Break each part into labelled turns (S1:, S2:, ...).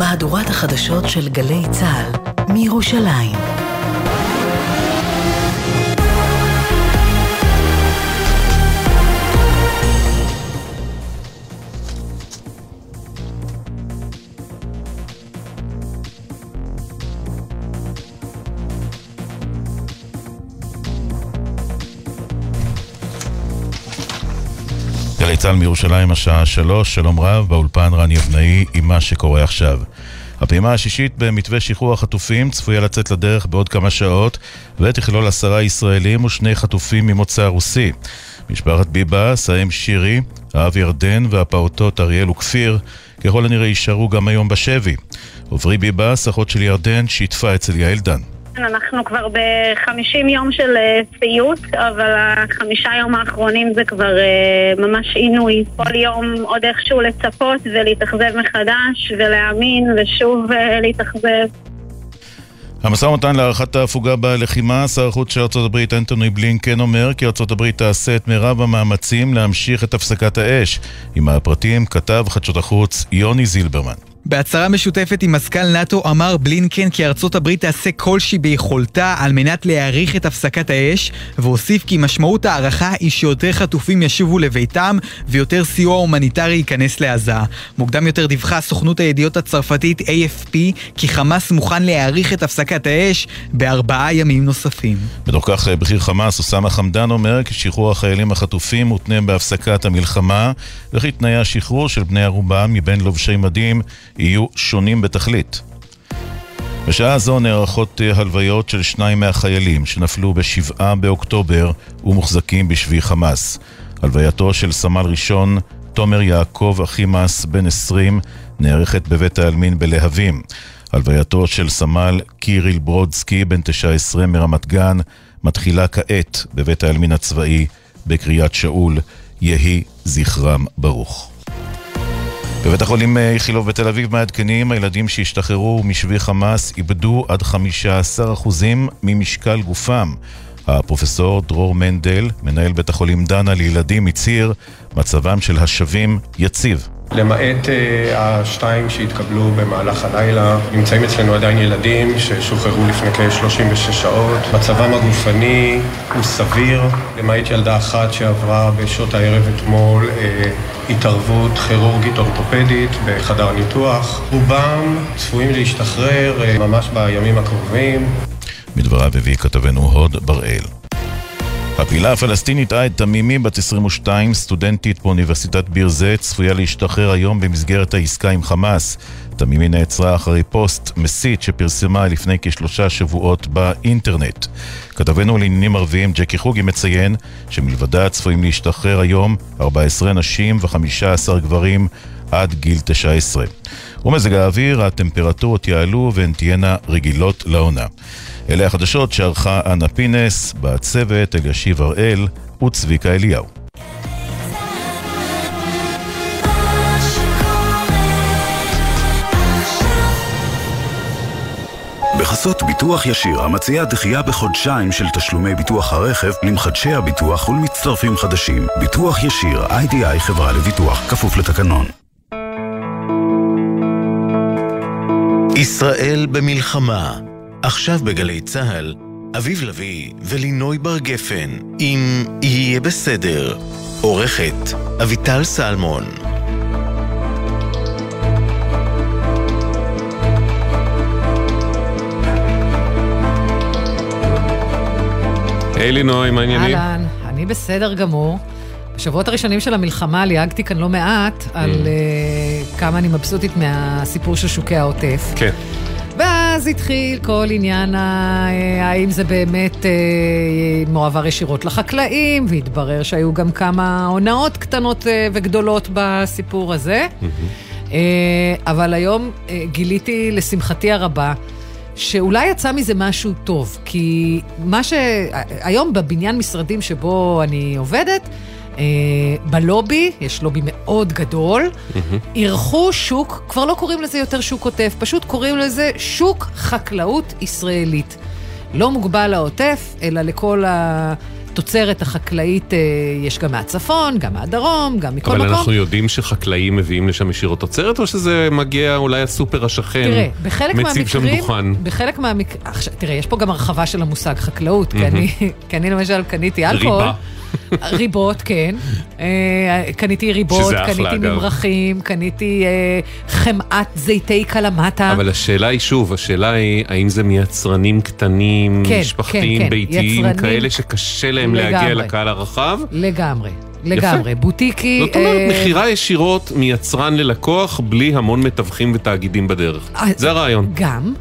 S1: מהדורת החדשות של גלי צה"ל מירושלים.
S2: צה"ל מירושלים השעה שלוש, שלום רב, באולפן רן יבנאי עם מה שקורה עכשיו. הפעימה השישית במתווה שחרור החטופים צפויה לצאת לדרך בעוד כמה שעות ותכלול עשרה ישראלים ושני חטופים ממוצא רוסי. משפחת ביבס, האם שירי, האב ירדן והפעוטות אריאל וכפיר ככל הנראה יישארו גם היום בשבי. עוברי ביבס, אחות של ירדן, שיתפה אצל יעל דן.
S3: אנחנו כבר בחמישים יום של סיוט, אה, אבל החמישה יום האחרונים זה כבר uh, ממש עינוי. כל יום עוד איכשהו לצפות ולהתאכזב מחדש, ולהאמין ושוב uh, להתאכזב.
S2: המשא ומתן להארכת ההפוגה בלחימה, שר החוץ של ארה"ב אנטוני בלינקן אומר כי ארה"ב תעשה את מירב המאמצים להמשיך את הפסקת האש. עם הפרטים כתב חדשות החוץ יוני זילברמן.
S4: בהצהרה משותפת עם מזכ"ל נאט"ו אמר בלינקן כי ארצות הברית תעשה כל שהיא ביכולתה על מנת להאריך את הפסקת האש, והוסיף כי משמעות ההארכה היא שיותר חטופים ישובו לביתם ויותר סיוע הומניטרי ייכנס לעזה. מוקדם יותר דיווחה סוכנות הידיעות הצרפתית AFP כי חמאס מוכן להאריך את הפסקת האש בארבעה ימים נוספים.
S2: בתוך כך בכיר חמאס אוסאמה חמדאן אומר כי שחרור החיילים החטופים מותנה בהפסקת המלחמה וכי תנאי השחרור של בני ערובה מבין לובשי מדים יהיו שונים בתכלית. בשעה זו נערכות הלוויות של שניים מהחיילים שנפלו בשבעה באוקטובר ומוחזקים בשבי חמאס. הלווייתו של סמל ראשון תומר יעקב אחימס, בן 20, נערכת בבית העלמין בלהבים. הלווייתו של סמל קיריל ברודסקי, בן 19 מרמת גן, מתחילה כעת בבית העלמין הצבאי בקריית שאול. יהי זכרם ברוך. בבית החולים איכילוב בתל אביב מעדכנים, הילדים שהשתחררו משבי חמאס איבדו עד 15% ממשקל גופם. הפרופסור דרור מנדל, מנהל בית החולים דנה לילדים, הצהיר, מצבם של השבים יציב.
S5: למעט uh, השתיים שהתקבלו במהלך הלילה, נמצאים אצלנו עדיין ילדים ששוחררו לפני כ-36 שעות. מצבם הגופני הוא סביר, למעט ילדה אחת שעברה בשעות הערב אתמול uh, התערבות כירורגית אורתופדית בחדר ניתוח. רובם צפויים להשתחרר uh, ממש בימים הקרובים.
S2: מדבריו הביא כתבנו הוד בראל. הפעילה הפלסטינית עד תמימי, בת 22, סטודנטית באוניברסיטת ביר זית, צפויה להשתחרר היום במסגרת העסקה עם חמאס. תמימי נעצרה אחרי פוסט מסית שפרסמה לפני כשלושה שבועות באינטרנט. כתבנו לעניינים ערביים ג'קי חוגי מציין שמלבדה צפויים להשתחרר היום 14 נשים ו-15 גברים עד גיל 19. ומזג האוויר, הטמפרטורות יעלו והן תהיינה רגילות לעונה. אלה החדשות שערכה אנה פינס, בצוות אלישיב הראל וצביקה אליהו.
S6: בחסות ביטוח ישיר, המציע דחייה בחודשיים של תשלומי ביטוח הרכב למחדשי הביטוח ולמצטרפים חדשים. ביטוח ישיר, איי-די-איי חברה לביטוח, כפוף לתקנון.
S7: ישראל במלחמה עכשיו בגלי צה"ל, אביב לביא ולינוי בר גפן, אם יהיה בסדר. עורכת אביטל סלמון.
S8: היי לינוי, מה העניינים?
S9: אהלן, אני בסדר גמור. בשבועות הראשונים של המלחמה ליהגתי כאן לא מעט על uh, כמה אני מבסוטית מהסיפור של שוקי העוטף.
S8: כן.
S9: ואז התחיל כל עניין האם זה באמת אה, מועבר ישירות לחקלאים, והתברר שהיו גם כמה הונאות קטנות אה, וגדולות בסיפור הזה. אה, אבל היום אה, גיליתי, לשמחתי הרבה, שאולי יצא מזה משהו טוב, כי מה ש... היום בבניין משרדים שבו אני עובדת, אה, בלובי, יש לובי מאוד גדול, אירחו שוק, כבר לא קוראים לזה יותר שוק עוטף, פשוט קוראים לזה שוק חקלאות ישראלית. לא מוגבל לעוטף, אלא לכל התוצרת החקלאית, אה, יש גם מהצפון, גם מהדרום, גם מכל
S8: אבל
S9: מקום.
S8: אנחנו יודעים שחקלאים מביאים לשם ישירות תוצרת, או שזה מגיע אולי הסופר השכן,
S9: תראה, בחלק
S8: מציב שם דוכן?
S9: בחלק מהמקרים, תראה, יש פה גם הרחבה של המושג חקלאות, כי אני, כי אני למשל קניתי אלכוהול.
S8: ריבה.
S9: ריבות, כן. אה, קניתי ריבות, קניתי. ממרחים, קניתי אה, חמאת זיתי קלמטה.
S8: אבל השאלה היא שוב, השאלה היא, האם זה מיצרנים קטנים,
S9: כן,
S8: משפחתיים,
S9: כן, כן.
S8: ביתיים,
S9: יצרנים-
S8: כאלה שקשה להם להגיע. לקהל הרחב?
S9: לגמרי, לגמרי. בוטיקי...
S8: זאת אומרת,
S9: אה,
S8: מכירה ישירות מיצרן ללקוח, בלי המון מתווכים ותאגידים בדרך.
S9: אה,
S8: זה הרעיון.
S9: גם.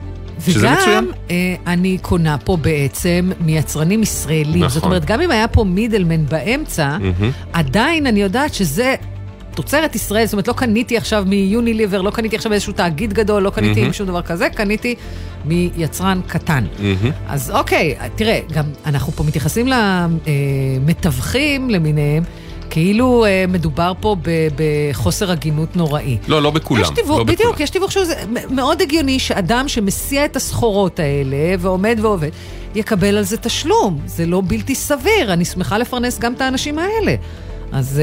S8: שזה
S9: וגם
S8: מצוין.
S9: אה, אני קונה פה בעצם מיצרנים ישראלים.
S8: נכון.
S9: זאת אומרת, גם אם היה פה מידלמן באמצע,
S8: מהמם.
S9: עדיין אני יודעת שזה תוצרת ישראל, זאת אומרת, לא קניתי עכשיו מיוניליבר, לא קניתי עכשיו איזשהו תאגיד גדול, לא קניתי. עם שום דבר כזה, קניתי מיצרן קטן.
S8: מהמם.
S9: אז אוקיי, תראה, גם אנחנו פה מתייחסים למתווכים למיניהם, כאילו אה, מדובר פה ב- בחוסר הגינות נוראי.
S8: לא, לא בכולם.
S9: יש תיווך,
S8: לא
S9: בדיוק,
S8: בכולם.
S9: יש תיווך שהוא זה מ- מאוד הגיוני שאדם שמסיע את הסחורות האלה ועומד ועובד, יקבל על זה תשלום. זה לא בלתי סביר, אני שמחה לפרנס גם את האנשים האלה. אז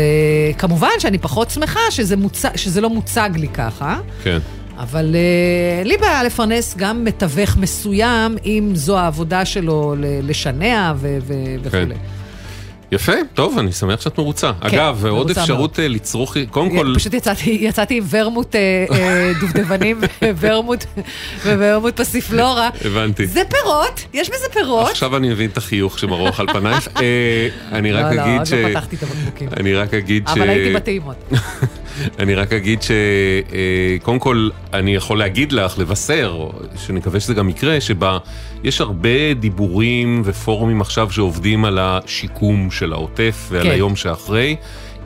S9: uh, כמובן שאני פחות שמחה שזה, מוצ... שזה לא מוצג לי ככה,
S8: כן.
S9: אבל uh, לי בעיה לפרנס גם מתווך מסוים, אם זו העבודה שלו לשנע ו- ו-
S8: כן.
S9: וכולי.
S8: יפה, טוב, אני שמח שאת מרוצה. אגב, עוד
S9: מרוצה
S8: אפשרות אה, לצרוך, קודם כל...
S9: פשוט יצאתי, יצאתי עם ורמוט אה, אה, דובדבנים וורמוט, וורמוט פסיפלורה.
S8: הבנתי.
S9: זה פירות, יש בזה פירות.
S8: עכשיו אני מבין את החיוך שמרוח על פנייך. אני רק
S9: לא,
S8: אגיד
S9: לא,
S8: ש...
S9: עוד לא פתחתי את הבקבוקים.
S8: אני רק אגיד ש...
S9: אבל הייתי בטעימות.
S8: אני רק אגיד שקודם כל, אני יכול להגיד לך, לבשר, או שנקווה שזה גם יקרה, שבה יש הרבה דיבורים ופורומים עכשיו שעובדים על השיקום של העוטף ועל
S9: כן.
S8: היום שאחרי.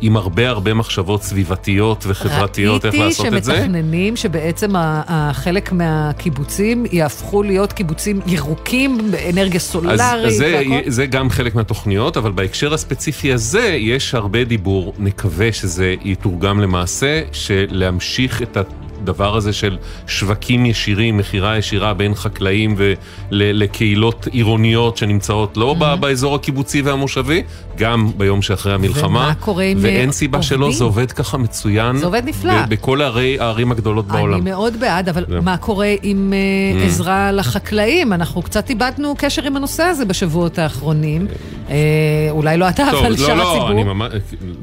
S8: עם הרבה הרבה מחשבות סביבתיות וחברתיות איך לעשות את זה.
S9: ראיתי שמתכננים שבעצם ה- החלק מהקיבוצים יהפכו להיות קיבוצים ירוקים באנרגיה סולארית
S8: אז זה,
S9: והכל.
S8: זה גם חלק מהתוכניות, אבל בהקשר הספציפי הזה יש הרבה דיבור, נקווה שזה יתורגם למעשה, שלהמשיך את הדבר הזה של שווקים ישירים, מכירה ישירה בין חקלאים ולקהילות עירוניות שנמצאות לא mm-hmm. באזור הקיבוצי והמושבי, גם ביום שאחרי המלחמה.
S9: ומה קורה עם,
S8: ואין
S9: אה,
S8: סיבה שלא,
S9: עובדים?
S8: זה עובד ככה מצוין.
S9: זה עובד נפלא.
S8: בכל הערי, הערים הגדולות בעולם.
S9: אני מאוד בעד, אבל
S8: זהו.
S9: מה קורה עם אה,
S8: Mm.
S9: עזרה לחקלאים? אנחנו קצת איבדנו קשר עם הנושא הזה בשבועות האחרונים. אה, אולי לא אתה,
S8: טוב,
S9: אבל
S8: לא,
S9: שאר
S8: לא,
S9: הציבור.
S8: אני ממש,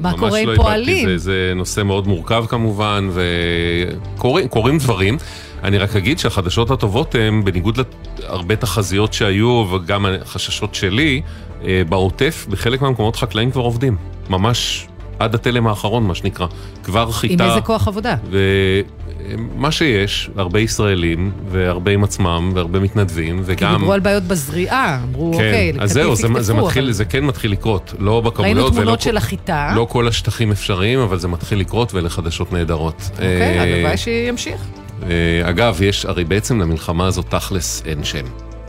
S9: מה
S8: ממש
S9: קורה עם
S8: לא
S9: פועלים?
S8: זה, זה נושא מאוד מורכב כמובן, וקורים דברים. אני רק אגיד שהחדשות הטובות הן, בניגוד להרבה תחזיות שהיו, וגם החששות שלי, אה, בעוטף, בחלק מהמקומות חקלאים כבר עובדים. ממש עד התלם האחרון, מה שנקרא. כבר חיטה.
S9: עם איזה כוח עבודה?
S8: ומה שיש, הרבה ישראלים, והרבה עם עצמם, והרבה מתנדבים,
S9: כי
S8: וגם...
S9: דיברו על בעיות בזריעה, אמרו,
S8: כן,
S9: אוקיי,
S8: אז זהו, זה, זה, מתחיל,
S9: אבל-
S8: זה כן מתחיל לקרות, לא בכמויות.
S9: ראינו תמונות של החיטה.
S8: לא כל השטחים אפשריים, אבל זה מתחיל לקרות ואלה חדשות נהדרות.
S9: אוקיי,
S8: אה,
S9: הלוואי שימשיך.
S8: אה, אגב, יש, הרי בעצם למלחמה הזאת תכלס אין שם.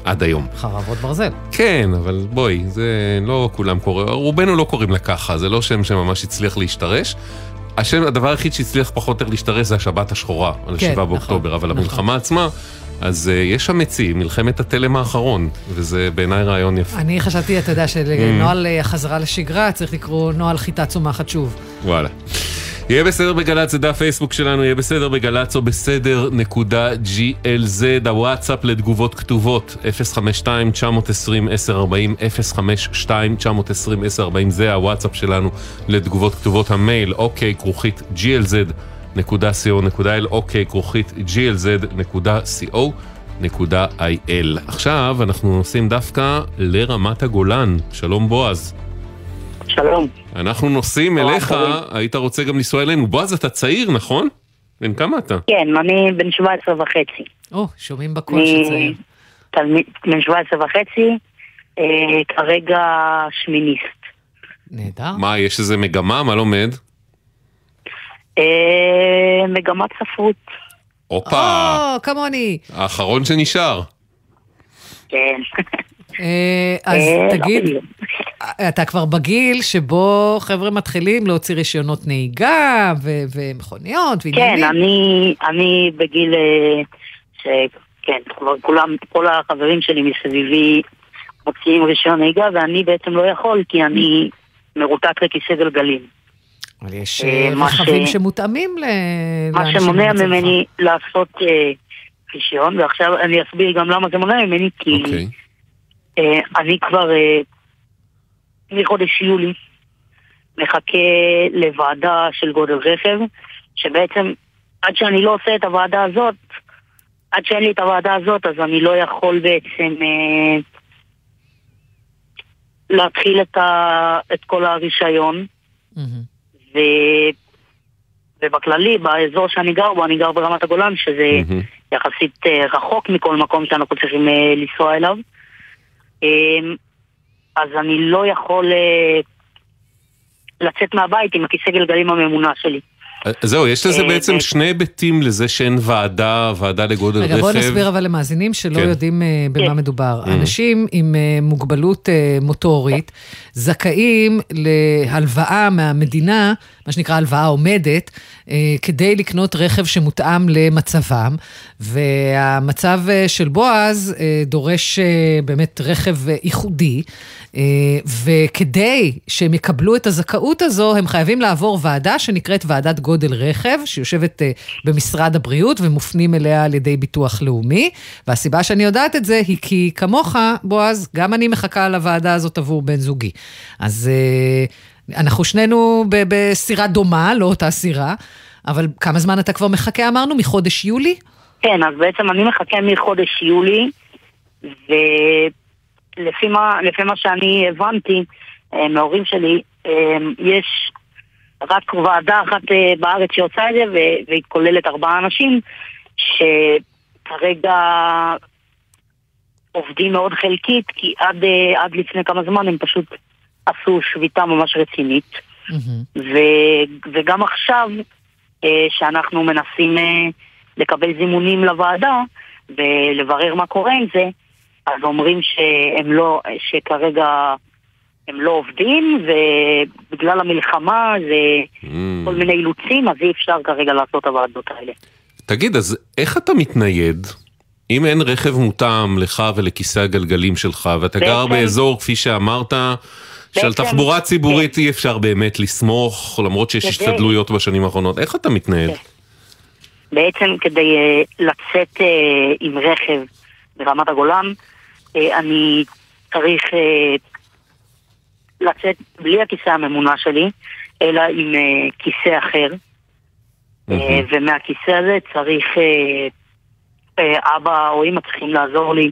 S8: עד היום.
S9: חרבות ברזל.
S8: כן, אבל בואי, זה לא כולם קוראים, רובנו לא קוראים לה ככה, זה לא שם שממש הצליח להשתרש. השם, הדבר היחיד שהצליח פחות או יותר להשתרש זה השבת השחורה, על
S9: כן,
S8: 7
S9: נכון,
S8: באוקטובר, אבל
S9: נכון.
S8: המלחמה עצמה, אז uh, יש אמיצים, מלחמת התלם האחרון, וזה בעיניי רעיון יפה.
S9: אני חשבתי, אתה יודע,
S8: Mm.
S9: שלנוהל אה, החזרה לשגרה צריך לקרוא נוהל חיטה צומחת שוב.
S8: וואלה. יהיה בסדר בגל"צ, זה דף פייסבוק שלנו, יהיה בסדר בגל"צ או בסדר נקודה glz, הוואטסאפ לתגובות כתובות, 052-920-1040, 052-920-1040, זה הוואטסאפ שלנו לתגובות כתובות, המייל, אוקיי, כרוכית glz.co.il, אוקיי, כרוכית glz.co.il. עכשיו אנחנו נוסעים דווקא לרמת הגולן, שלום בועז.
S10: שלום.
S8: אנחנו נוסעים אליך,
S10: טובים.
S8: היית רוצה גם לנסוע אלינו. בועז, אתה צעיר, נכון? בן כמה אתה?
S10: כן, אני בן 17 וחצי.
S9: או, שומעים בקול
S10: אני
S9: שצעיר.
S10: תלמיד בן 17 וחצי, אה, כרגע שמיניסט.
S9: נהדר.
S8: מה, יש איזה מגמה? מה לומד?
S10: אה, מגמת ספרות.
S8: הופה,
S9: או, כמוני.
S8: האחרון שנשאר.
S10: כן.
S9: אה, אז
S10: אה, לא
S9: תגיד. אתה כבר בגיל שבו חבר'ה מתחילים להוציא רישיונות נהיגה ו- ומכוניות
S10: כן,
S9: ועניינים.
S10: אני, אני בגיל אה, ש... כן, כבר כולם, כל החברים שלי מסביבי מוציאים רישיון נהיגה, ואני בעצם לא יכול, כי אני מרותק לכיסא גלגלים.
S9: אבל יש
S10: אה,
S9: אה,
S10: מה
S9: רכבים
S10: ש-
S9: שמותאמים ל...
S10: מה שמונע. ממני לעשות רישיון, ועכשיו אני אסביר גם למה זה מונע ממני, כי
S8: אוקיי.
S10: אה, אני כבר מחודש יולי מחכה לוועדה של גודל רכב, שבעצם עד שאני לא עושה את הוועדה הזאת, עד שאין לי את הוועדה הזאת, אז אני לא יכול בעצם אה, להתחיל את, ה, את כל הרישיון.
S9: מהמם.
S10: ו... ובכללי, באזור שאני גר בו, אני גר ברמת הגולן, שזה
S8: מהמם.
S10: יחסית אה, רחוק מכל מקום שאנחנו צריכים אה, לנסוע אליו. אה, אז אני לא יכול אה, לצאת מהבית עם הכיסא גלגלים הממונע שלי.
S8: אה, זהו, יש לזה
S10: אה,
S8: בעצם. שני היבטים לזה שאין ועדה, ועדה לגודל רכב.
S9: רגע, בוא נסביר אבל למאזינים שלא
S8: כן.
S9: יודעים במה
S10: כן.
S9: מדובר.
S8: Mm.
S9: אנשים עם מוגבלות מוטורית זכאים להלוואה מהמדינה, מה שנקרא הלוואה עומדת, כדי לקנות רכב שמותאם למצבם, והמצב של בועז דורש באמת רכב ייחודי, וכדי שהם יקבלו את הזכאות הזו, הם חייבים לעבור ועדה שנקראת ועדת גודל רכב, שיושבת אה, במשרד הבריאות ומופנים אליה על ידי ביטוח לאומי. והסיבה שאני יודעת את זה היא כי כמוך, בועז, גם אני מחכה לוועדה הזאת עבור בן זוגי. אז אה, אנחנו שנינו בסירה דומה, לא אותה סירה, אבל כמה זמן אתה כבר מחכה, אמרנו? מחודש יולי?
S10: כן, אז בעצם אני מחכה מחודש יולי, ולפי מה, לפי מה שאני הבנתי אה, מההורים שלי, אה, יש רק ועדה אחת אה, בארץ שעושה את זה, והיא כוללת ארבעה אנשים, שכרגע עובדים מאוד חלקית, כי עד, אה, עד לפני כמה זמן הם פשוט עשו שביתה ממש רצינית.
S9: מהמם.
S10: ו- וגם עכשיו, אה, שאנחנו מנסים אה, לקבל זימונים לוועדה ולברר מה קורה עם זה, אז אומרים שהם לא, שכרגע הם לא עובדים, ובגלל המלחמה זה
S8: Mm.
S10: כל מיני אילוצים, אז אי אפשר כרגע לעשות את הוועדות האלה.
S8: תגיד, אז איך אתה מתנייד? אם אין רכב מותאם לך ולכיסא הגלגלים שלך, ואתה גר
S10: בעצם-
S8: באזור, כפי שאמרת, שעל
S10: בעצם-
S8: תחבורה ציבורית אי אפשר באמת לסמוך, למרות שיש השתדלויות בשנים האחרונות, איך אתה מתנייד?
S10: כן. בעצם כדי אה, לצאת אה, עם רכב ברמת הגולן, אני צריך אה, לצאת בלי הכיסא הממונע שלי, אלא עם אה, כיסא אחר. אה, ומהכיסא הזה צריך, אה, אה, אבא או אמא צריכים לעזור לי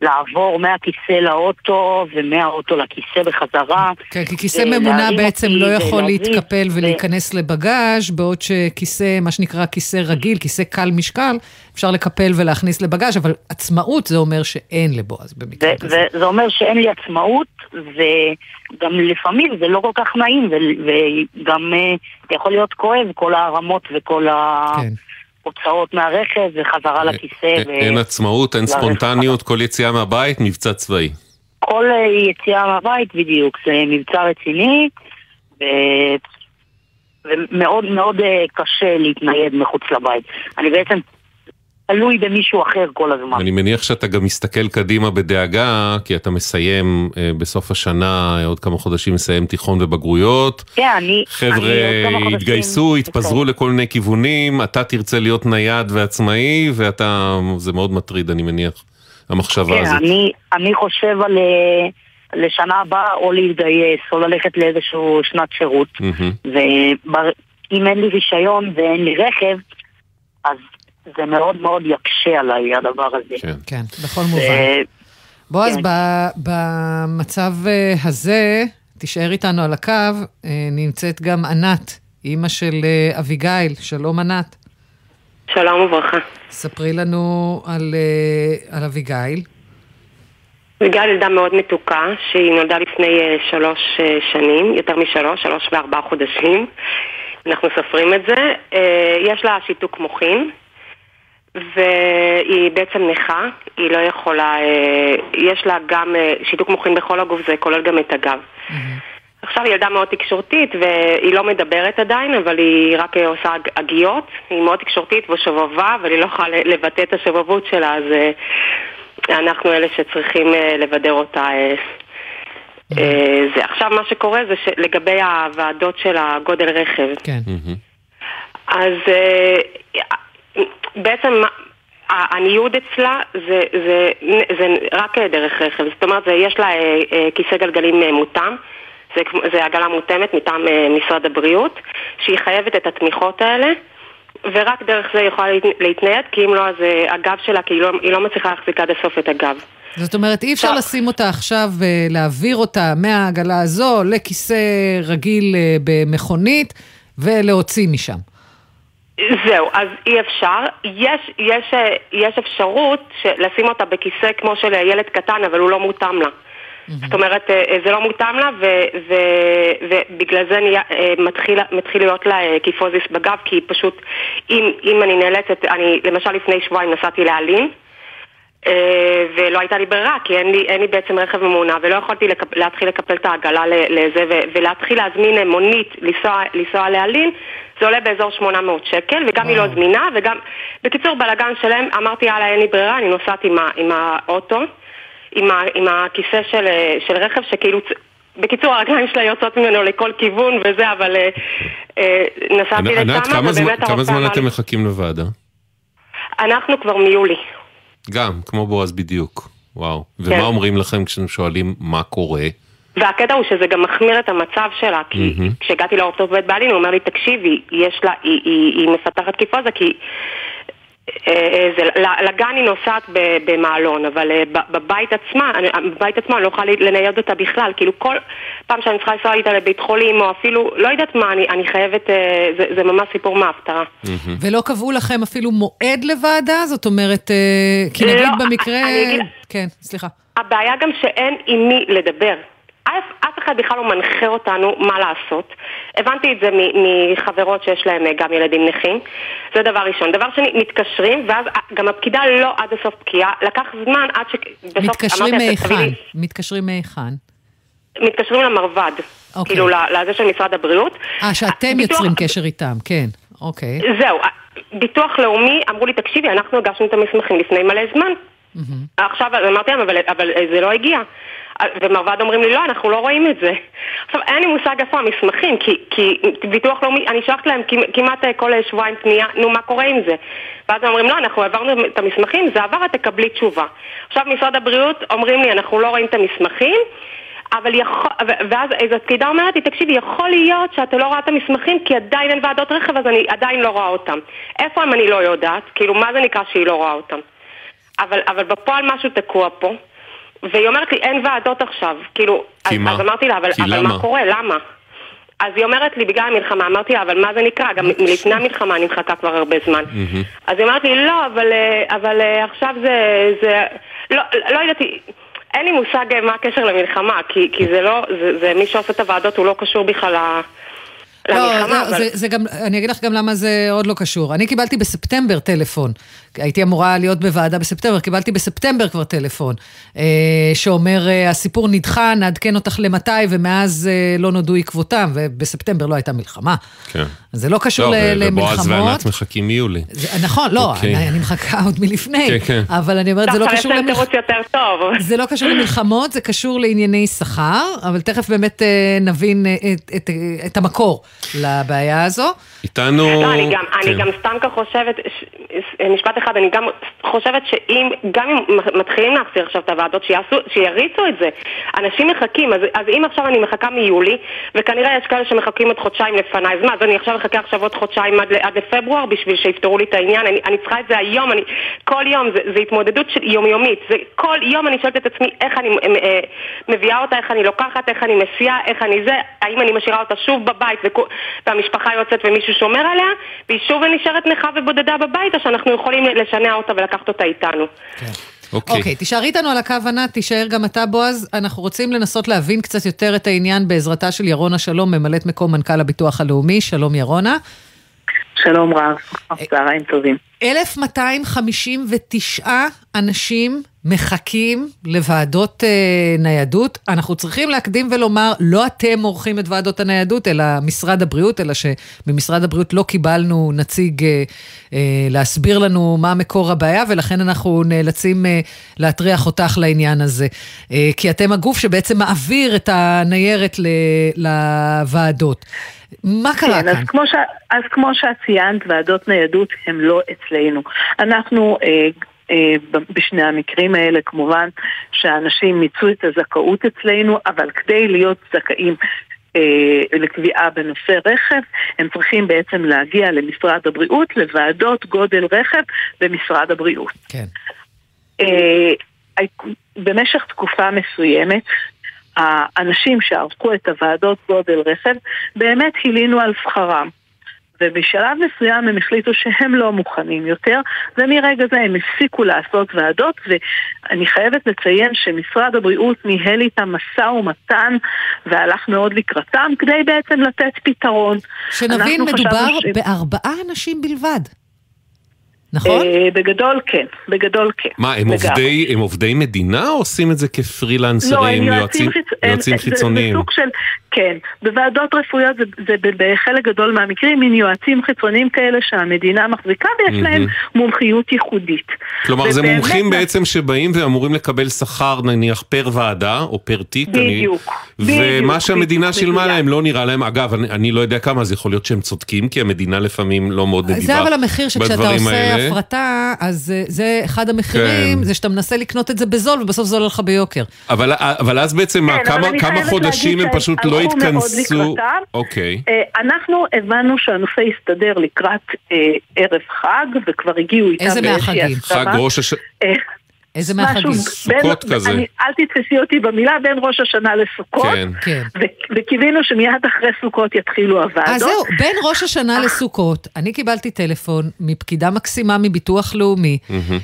S10: לעבור מהכיסא לאוטו ומהאוטו לכיסא בחזרה.
S9: כן, כי כיסא
S10: אה,
S9: ממונע בעצם לא יכול להתקפל ולהיכנס לבגאז', בעוד שכיסא, מה שנקרא כיסא רגיל, כיסא קל משקל, אפשר לקפל ולהכניס לבגאז', אבל עצמאות זה אומר שאין לבועז במקרה כזה.
S10: וזה אומר שאין לי עצמאות, וגם לפעמים זה לא כל כך נעים, וגם אה, יכול להיות כואב כל הרמות וכל
S9: כן.
S10: ההוצאות מהרכב וחזרה לכיסא.
S8: אין-
S10: ו-
S8: אין עצמאות, אין ספונטניות, כל יציאה מהבית, מבצע צבאי.
S10: כל אה, יציאה מהבית בדיוק, זה מבצע רציני, ו- ומאוד מאוד אה, קשה להתנייד מחוץ לבית. אני בעצם תלוי במישהו אחר כל הזמן.
S8: אני מניח שאתה גם מסתכל קדימה בדאגה, כי אתה מסיים אה, בסוף השנה, אה, עוד כמה חודשים מסיים תיכון ובגרויות.
S10: כן, אני...
S8: חבר'ה
S10: אני
S8: התגייסו, התפזרו לכל מיני כיוונים, אתה תרצה להיות נייד ועצמאי, ואתה, זה מאוד מטריד, אני מניח, המחשבה
S10: כן,
S8: הזאת.
S10: אני, אני חושב על אה, לשנה הבאה או להתגייס או ללכת לאיזשהו שנת שירות.
S8: מהמם.
S10: ואם אין לי רישיון ואין לי רכב, אז זה מאוד מאוד יקשה עליי הדבר הזה.
S8: כן.
S9: כן, בכל מובן.
S10: אה,
S9: בועז,
S10: כן.
S9: במצב אה, הזה, תישאר איתנו על הקו, אה, נמצאת גם ענת, אימא של אביגיל. שלום ענת.
S11: שלום וברכה.
S9: ספרי לנו על, על אביגיל.
S11: וגל ילדה מאוד מתוקה, שהיא נולדה לפני שלוש שנים, יותר משלוש, שלוש וארבעה חודשים. אנחנו סופרים את זה. יש לה שיתוק מוחין, והיא בעצם נכה, היא לא יכולה, אה, יש לה גם אה, שיתוק מוחין בכל הגוף, זה כולל גם את הגב. עכשיו היא ילדה מאוד תקשורתית והיא לא מדברת עדיין, אבל היא רק אה, עושה הג- הגיות. היא מאוד תקשורתית ושובבה, אבל היא לא יכולה לבטא את השובבות שלה, אז אנחנו אלה שצריכים לבדר אותה. אה, זה. עכשיו מה שקורה זה שלגבי הוועדות של הגודל רכב,
S9: כן.
S11: אז אה, בעצם הניוד אצלה זה, זה, זה רק דרך רכב, זאת אומרת זה, יש לה אה, אה, כיסא גלגלים אה, מותאם, זה, זה עגלה מותאמת מטעם משרד הבריאות, שהיא חייבת את התמיכות האלה. ורק דרך זה היא יכולה להת- להתנייד, כי אם לא אז הגב שלה, כי היא לא, היא לא מצליחה להחזיק עד הסוף את הגב.
S9: זאת אומרת, אי אפשר לשים אותה עכשיו ולהעביר אותה מהעגלה הזו לכיסא רגיל במכונית ולהוציא משם.
S11: זהו, אז אי אפשר. יש, יש, אה, יש אפשרות לשים אותה בכיסא כמו של ילד קטן, אבל הוא לא מותאם לה. זאת אומרת, אה, אה, זה לא מותאם לה, ו, ו, ובגלל זה נהיה, מתחיל, מתחיל להיות לה קיפוזיס בגב, כי פשוט, אם, אם אני נאלצת, אני למשל לפני שבועיים נסעתי להלין, ולא הייתה לי ברירה, כי אין לי, אין לי בעצם רכב ממונע, ולא יכולתי לקפ, להתחיל לקפל את העגלה לזה, ו, ולהתחיל להזמין מונית, לנסוע, לנסוע להלין, זה עולה באזור 800 שקל, וגם היא לא זמינה, וגם, בקיצור, בלאגן שלם, אמרתי, יאללה, אין לי ברירה, אני נוסעת עם, ה, עם האוטו, עם, ה, עם הכיסא של, של רכב, שכאילו... בקיצור, הרגליים שלה יוצאות ממנו לכל כיוון וזה, אבל אה, אה, נסעתי
S8: ענת,
S11: לשם,
S8: כמה זמן-
S11: ובאמת
S8: כמה זמן אתם
S11: לי-
S8: מחכים לוועדה?
S11: אנחנו כבר מיולי.
S8: גם, כמו בועז בדיוק. וואו.
S11: כן.
S8: ומה אומרים לכם כשאתם שואלים מה קורה?
S11: והקטע הוא שזה גם מחמיר את המצב שלה, כי
S8: מהמם.
S11: כשהגעתי לאורתופד בעלין הוא אומר לי, תקשיבי, יש לה, היא, היא, היא מפתחת קיפוזה כי אה, אה, זה, לגן היא נוסעת ב- במעלון, אבל אה, ב- בבית עצמה, בבית עצמה אני לא יכולה לנייד אותה בכלל, כאילו כל פעם שאני צריכה לנסוע איתה לבית חולים, או אפילו, לא יודעת מה, אני, אני חייבת, זה, זה ממש סיפור מההפטרה.
S9: ולא קבעו לכם אפילו מועד לוועדה? זאת אומרת, כי
S11: לא,
S9: נגיד במקרה...
S11: אני
S9: כן, סליחה.
S11: הבעיה גם שאין עם מי לדבר. אף, אף אחד בכלל לא מנחה אותנו מה לעשות. הבנתי את זה מ- מחברות שיש להן אה, גם ילדים נכים. זה דבר ראשון. דבר שני, מתקשרים, ואז אה, גם הפקידה לא עד הסוף בקיאה. לקח זמן עד שבסוף
S9: מתקשרים מהיכן? מתקשרים מהיכן?
S11: מתקשרים למרב"ד.
S9: אוקיי.
S11: כאילו, לזה של משרד הבריאות.
S9: אה, שאתם
S11: ביטוח-
S9: יוצרים קשר איתם, כן. אוקיי.
S11: זהו, אה, ביטוח לאומי אמרו לי, תקשיבי, אנחנו הגשנו את המסמכים לפני מלא זמן. עכשיו, אז אמרתי להם, אבל, אבל זה לא הגיע. ומרב"ד אומרים לי, לא, אנחנו לא רואים את זה. עכשיו, אין לי מושג איפה המסמכים, כי, כי ביטוח לאומי, אני שולחת להם כמ- כמעט אה, כל אה, שבועיים פנייה, נו, מה קורה עם זה? ואז הם אומרים, לא, אנחנו העברנו את המסמכים, זה עבר, את תקבלי תשובה. עכשיו, משרד הבריאות אומרים לי, אנחנו לא רואים את המסמכים, אבל יכול, ואז איזו פקידה אומרת לי, תקשיבי, יכול להיות שאתה לא רואה את המסמכים כי עדיין אין ועדות רכב, אז אני עדיין לא רואה אותם. איפה הם אני לא יודעת, כאילו, מה זה נקרא שהיא לא רואה אותם? אבל, אבל בפועל משהו תקוע פה, והיא אומרת לי, אין ועדות עכשיו. כאילו,
S8: כי
S11: אז,
S8: מה?
S11: אז אמרתי לה, אבל, אבל
S8: למה?
S11: מה קורה, למה? אז היא אומרת לי, בגלל המלחמה, אמרתי לה, אבל מה זה נקרא? גם מלפני המלחמה אני מחכה כבר הרבה זמן. אז היא אומרת לי, לא, אבל, אה, אבל אה, עכשיו זה, זה, לא, לא יודעת, אין לי מושג אה, מה הקשר למלחמה, כי, כי זה לא, זה, זה מי שעושה את הוועדות הוא לא קשור בכלל ל-
S9: לא,
S11: למלחמה,
S9: זה,
S11: אבל...
S9: זה, זה גם, אני אגיד לך גם למה זה עוד לא קשור. אני קיבלתי בספטמבר טלפון. הייתי אמורה להיות בוועדה בספטמבר, קיבלתי בספטמבר כבר טלפון, אה, שאומר, אה, הסיפור נדחה, נעדכן אותך למתי, ומאז אה, לא נודעו עקבותם, ובספטמבר לא הייתה מלחמה.
S8: כן.
S9: אז זה לא קשור
S8: לא,
S9: ל-
S8: ובועז
S9: למלחמות.
S8: וענת מחכים מיולי.
S9: זה, נכון, לא,
S8: אוקיי.
S9: אני, אני מחכה עוד מלפני,
S8: כן, כן.
S9: אבל אני אומרת, זה לא
S11: דווקא
S9: קשור
S11: יש
S9: למלחמות.
S11: תירוץ יותר טוב.
S9: זה לא קשור למלחמות, זה קשור לענייני שכר, אבל תכף באמת אה, נבין אה, את, את, אה, את המקור לבעיה הזו.
S8: איתנו...
S11: לא, אני גם,
S8: כן.
S11: אני גם סתם כך חושבת, ש- משפט אחד, אני גם חושבת שאם, גם אם מתחילים להחזיר עכשיו את הוועדות, שיעשו, שיריצו את זה. אנשים מחכים, אז, אז אם עכשיו אני מחכה מיולי, וכנראה יש כאלה שמחכים עוד חודשיים לפניי, אז מה, אז אני עכשיו אחכה עכשיו עוד חודשיים עד, עד לפברואר בשביל שיפתרו לי את העניין, אני, אני צריכה את זה היום, אני, כל יום, זה התמודדות של יומיומית, זה, כל יום אני שואלת את עצמי איך אני אה, מביאה אותה, איך אני לוקחת, איך אני מסיעה, איך אני זה, האם אני משאירה אותה שוב בבית וכו- והמשפחה יוצאת ומישהו שומר עליה, והיא שוב נשארת נכה ובודדה בבית, או שאנחנו יכולים לשנע אותה ולקחת אותה איתנו.
S8: אוקיי.
S9: אוקיי, תישארי איתנו על הקו ענת, תישאר גם אתה בועז. אנחנו רוצים לנסות להבין קצת יותר את העניין בעזרתה של ירונה שלום, ממלאת מקום מנכ"ל הביטוח הלאומי. שלום ירונה.
S12: שלום רב, צהריים טובים.
S9: 1259 אנשים מחכים לוועדות אה, ניידות. אנחנו צריכים להקדים ולומר, לא אתם עורכים את ועדות הניידות, אלא משרד הבריאות, אלא שבמשרד הבריאות לא קיבלנו נציג אה, אה, להסביר לנו מה מקור הבעיה, ולכן אנחנו נאלצים אה, להטריח אותך לעניין הזה. אה, כי אתם הגוף שבעצם מעביר את הניירת ל, לוועדות. מה קרה
S12: כן,
S9: כאן?
S12: אז כמו, ש... אז כמו שאת ציינת, ועדות ניידות הן לא אצלנו. אנחנו... אה, בשני המקרים האלה כמובן שהאנשים מיצו את הזכאות אצלנו, אבל כדי להיות זכאים אה, לקביעה בנושא רכב, הם צריכים בעצם להגיע למשרד הבריאות, לוועדות גודל רכב במשרד הבריאות.
S9: כן.
S12: אה, במשך תקופה מסוימת, האנשים שערכו את הוועדות גודל רכב באמת הלינו על שכרם. ובשלב מסוים הם החליטו שהם לא מוכנים יותר, ומרגע זה הם הפסיקו לעשות ועדות, ואני חייבת לציין שמשרד הבריאות ניהל איתם משא ומתן והלך מאוד לקראתם כדי בעצם לתת פתרון.
S9: שנבין, מדובר
S12: ש-
S9: בארבעה אנשים בלבד. נכון?
S12: אה, בגדול כן, בגדול כן.
S8: מה, הם. עובדי, הם עובדי מדינה או עושים את זה
S12: לא, הם
S8: כפרילנסרים,
S12: יועצים, חיצ...
S8: יועצים
S12: זה-
S8: חיצוניים?
S12: זה סוג של, כן, בוועדות רפואיות זה, זה בחלק גדול מהמקרים מין יועצים חיצוניים כאלה שהמדינה מחזיקה ויש להם. מומחיות ייחודית.
S8: כלומר, זה מומחים בעצם שבאים ואמורים לקבל שכר נניח פר ועדה או פר תיק. אני-
S12: בדיוק,
S8: ומה
S12: בדיוק,
S8: שהמדינה שילמה. להם לא נראה להם, אגב, אני, אני לא יודע כמה, אז יכול להיות שהם צודקים, כי המדינה לפעמים לא מאוד נדיבה
S9: זה אבל המחיר שכשאתה
S8: בדברים
S9: עושה
S8: האלה.
S9: הפרטה, אז אה, זה אחד המחירים,
S8: כן.
S9: זה שאתה מנסה לקנות את זה בזול ובסוף זה עולה לך ביוקר.
S8: אבל, אבל אז בעצם מה,
S12: כן, אבל
S8: כמה, כמה חודשים הם פשוט לא התכנסו? אוקיי.
S12: אה, אנחנו הבנו שהנושא יסתדר לקראת אה, ערב חג, וכבר הגיעו איתם
S9: איזה מהחגים?
S8: חג ראש הש...
S12: אה,
S9: איזה מהחגים?
S12: בין-
S8: סוכות כזה.
S12: אני, אל תתפסי אותי במילה, בין ראש השנה לסוכות.
S8: כן.
S9: כן.
S12: ו- וקיווינו שמיד אחרי סוכות יתחילו הוועדות.
S9: אז זהו, בין ראש השנה לסוכות, אני קיבלתי טלפון מפקידה מקסימה מביטוח לאומי,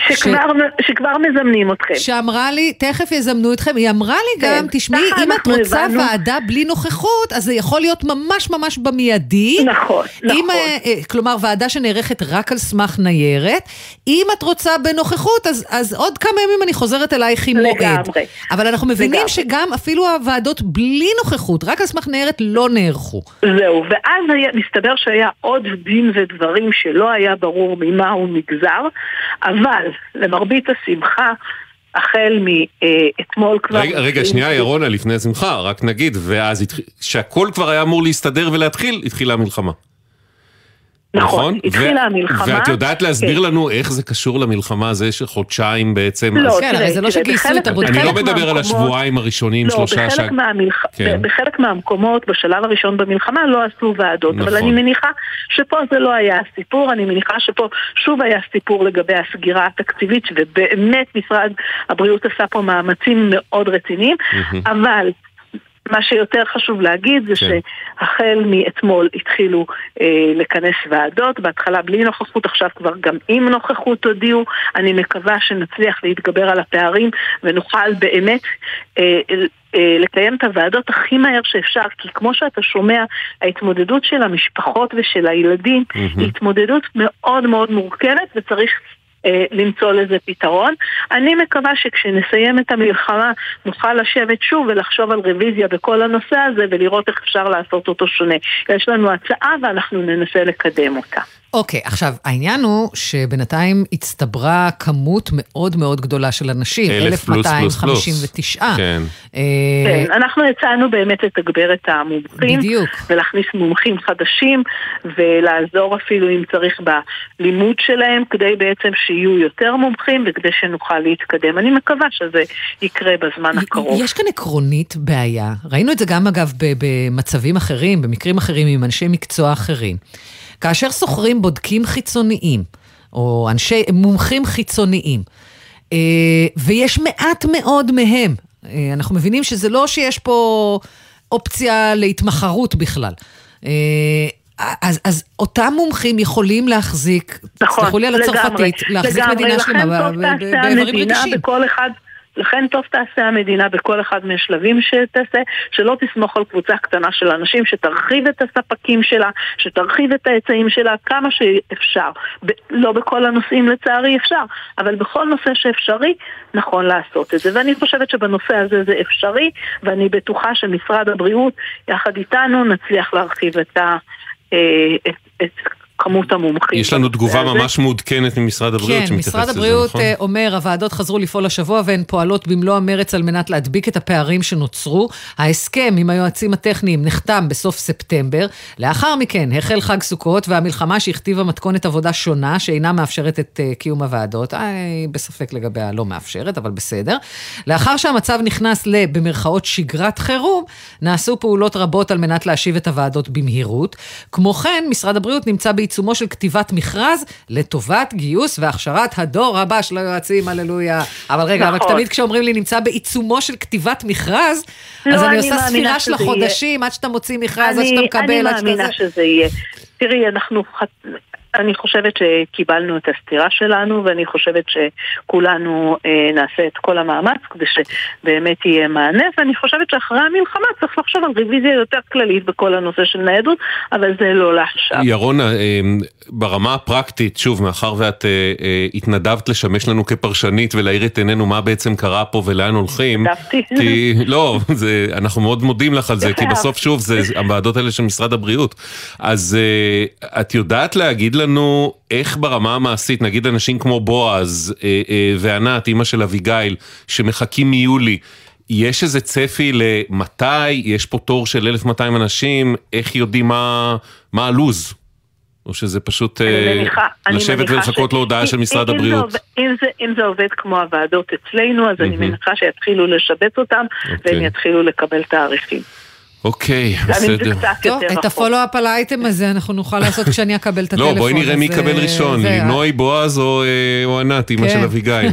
S12: שכבר, שכבר מזמנים אתכם.
S9: שאמרה לי, תכף יזמנו אתכם, היא אמרה לי
S12: כן,
S9: גם, תשמעי, אם את רוצה
S12: הבנו.
S9: ועדה בלי נוכחות, אז זה יכול להיות ממש ממש במיידי.
S12: נכון,
S9: אם,
S12: נכון.
S9: אה, אה, כלומר, ועדה שנערכת רק על סמך ניירת. אם את רוצה בנוכחות, אז, אז עוד כמה ימים אני חוזרת אלייך עם מועד.
S12: לגמרי.
S9: אבל אנחנו מבינים
S12: לגמרי.
S9: שגם אפילו הוועדות בלי נוכחות, רק על סמך ניירת, לא נערכו.
S12: זהו, ואז היה, מסתבר שהיה עוד דין ודברים שלא היה ברור ממה הוא נגזר, אבל למרבית השמחה, החל מאתמול כבר...
S8: רגע, רגע, שנייה, ירונה, לפני השמחה, רק נגיד, ואז התחיל, שהכל כבר היה אמור להסתדר ולהתחיל, התחילה המלחמה.
S12: נכון, התחילה
S8: ו-
S12: המלחמה.
S8: ואת יודעת להסביר
S12: כן.
S8: לנו איך זה קשור למלחמה הזו שחודשיים בעצם?
S12: לא,
S8: אז-
S9: כן,
S12: תראה,
S9: הרי זה לא שגייסו את הבודקים.
S8: אני לא מדבר על
S12: מהמקומות-
S8: השבועיים הראשונים,
S12: לא,
S8: שלושה
S12: בחלק,
S8: ש...
S12: מהמלח...
S8: כן.
S12: בחלק מהמקומות, בשלב הראשון במלחמה, לא עשו ועדות.
S8: נכון.
S12: אבל אני מניחה שפה זה לא היה הסיפור, אני מניחה שפה שוב היה סיפור לגבי הסגירה התקציבית, ובאמת משרד הבריאות עשה פה מאמצים מאוד רציניים, אבל... מה שיותר חשוב להגיד זה
S8: כן.
S12: שהחל מאתמול התחילו אה, לכנס ועדות, בהתחלה בלי נוכחות, עכשיו כבר גם עם נוכחות הודיעו. אני מקווה שנצליח להתגבר על הפערים ונוכל באמת אה, אה, לקיים את הוועדות הכי מהר שאפשר, כי כמו שאתה שומע, ההתמודדות של המשפחות ושל הילדים היא התמודדות מאוד מאוד מורכבת וצריך למצוא לזה פתרון. אני מקווה שכשנסיים את המלחמה נוכל לשבת שוב ולחשוב על רוויזיה בכל הנושא הזה ולראות איך אפשר לעשות אותו שונה. יש לנו הצעה ואנחנו ננסה לקדם אותה.
S9: אוקיי, עכשיו, העניין הוא שבינתיים הצטברה כמות מאוד מאוד גדולה של אנשים,
S8: אלף פלוס פלוס פלוס.
S9: 1259.
S8: כן.
S9: אה,
S12: כן, אנחנו הצענו באמת לתגבר את המומחים.
S9: בדיוק.
S12: ולהכניס מומחים חדשים, ולעזור אפילו אם צריך בלימוד שלהם, כדי בעצם שיהיו יותר מומחים וכדי שנוכל להתקדם. אני מקווה שזה יקרה בזמן הקרוב.
S9: יש כאן עקרונית בעיה, ראינו את זה גם אגב במצבים אחרים, במקרים אחרים עם אנשי מקצוע אחרים. כאשר שוכרים בודקים חיצוניים, או אנשי מומחים חיצוניים, אה, ויש מעט מאוד מהם, אה, אנחנו מבינים שזה לא שיש פה אופציה להתמחרות בכלל. אה, אז, אז אותם מומחים יכולים להחזיק,
S12: נכון,
S9: תסלחו לי על הצרפתית, להחזיק
S12: לגמרי.
S9: מדינה שלמה
S12: לכן
S9: ב-
S12: טוב
S9: ב-
S12: תעשה
S9: באיברים
S12: המדינה
S9: רגישים.
S12: בכל אחד... לכן טוב תעשה המדינה בכל אחד מהשלבים שתעשה, שלא תסמוך על קבוצה קטנה של אנשים, שתרחיב את הספקים שלה, שתרחיב את ההיצעים שלה כמה שאפשר. ב- לא בכל הנושאים לצערי אפשר, אבל בכל נושא שאפשרי, נכון לעשות את זה. ואני חושבת שבנושא הזה זה אפשרי, ואני בטוחה שמשרד הבריאות, יחד איתנו, נצליח להרחיב את ה... אה, את, את כמות המומחים.
S8: יש לנו תגובה
S12: בנושא הזה.
S8: ממש מעודכנת ממשרד הבריאות
S9: כן, משרד
S8: לזה,
S9: הבריאות
S8: נכון?
S9: אה, אומר, הוועדות חזרו לפעול השבוע והן פועלות במלוא המרץ על מנת להדביק את הפערים שנוצרו. ההסכם עם היועצים הטכניים נחתם בסוף ספטמבר. לאחר מכן החל חג סוכות והמלחמה שהכתיבה מתכונת עבודה שונה, שאינה מאפשרת את אה, קיום הוועדות. אה, היא בספק לגבי הלא מאפשרת, אבל בסדר. לאחר שהמצב נכנס ל, במרכאות, שגרת חירום, נעשו פעולות רבות על מנת להשיב את הוועדות במהירות. כמו כן, משרד הבריאות נמצא בעיצומו של כתיבת מכרז לטובת גיוס והכשרת הדור הבא של היועצים, הללויה. אבל רגע, אבל
S12: נכון.
S9: תמיד כשאומרים לי נמצא בעיצומו של כתיבת מכרז,
S12: לא,
S9: אז אני
S12: אני
S9: עושה
S12: מאמינה
S9: ספירה של החודשים, עד שאתה מוציא מכרז, עד
S12: אני-
S9: שאתה מקבל,
S12: אני
S9: עד שאתה
S12: מאמינה
S9: זה.
S12: שזה יהיה. תראי, אנחנו... אני חושבת שקיבלנו את הסתירה שלנו, ואני חושבת שכולנו אה, נעשה את כל המאמץ כדי שבאמת יהיה מענה, ואני חושבת שאחרי המלחמה צריך לחשוב על רוויזיה יותר כללית בכל הנושא של ניידות, אבל זה לא לעכשיו.
S8: ירונה, אה, ברמה הפרקטית, שוב, מאחר ואת אה, אה, התנדבת לשמש לנו כפרשנית ולהאיר את עינינו מה בעצם קרה פה ולאן הולכים,
S12: התנדבתי.
S8: כי לא, זה, אנחנו מאוד מודים לך על זה, כי. בסוף, שוב, זה הוועדות האלה של משרד הבריאות. אז אה, את יודעת להגיד לנו איך ברמה המעשית, נגיד אנשים כמו בועז אה, אה, וענת, אימא של אביגיל, שמחכים מיולי, יש איזה צפי למתי, יש פה תור של 1,200 אנשים, איך יודעים מה, מה הלו"ז? או שזה פשוט אה,
S12: אני מניחה, אני
S8: לשבת ולחכות
S12: ש-
S8: להודעה של משרד
S12: אם זה
S8: הבריאות?
S12: עובד- אם זה- אם זה עובד כמו הוועדות אצלנו, אז אני
S8: מהמם.
S12: מניחה שיתחילו לשבץ אותם,
S8: אוקיי.
S12: והם יתחילו לקבל תעריפים.
S8: אוקיי, בסדר.
S9: טוב, את. הפולו-אפ על האייטם הזה אנחנו נוכל לעשות כשאני אקבל את הטלפון.
S8: לא, בואי נראה מי
S9: אז,
S8: יקבל
S9: אה,
S8: ראשון, לינוי, בועז או אה, ענת, אימא
S9: כן.
S8: של אביגיל.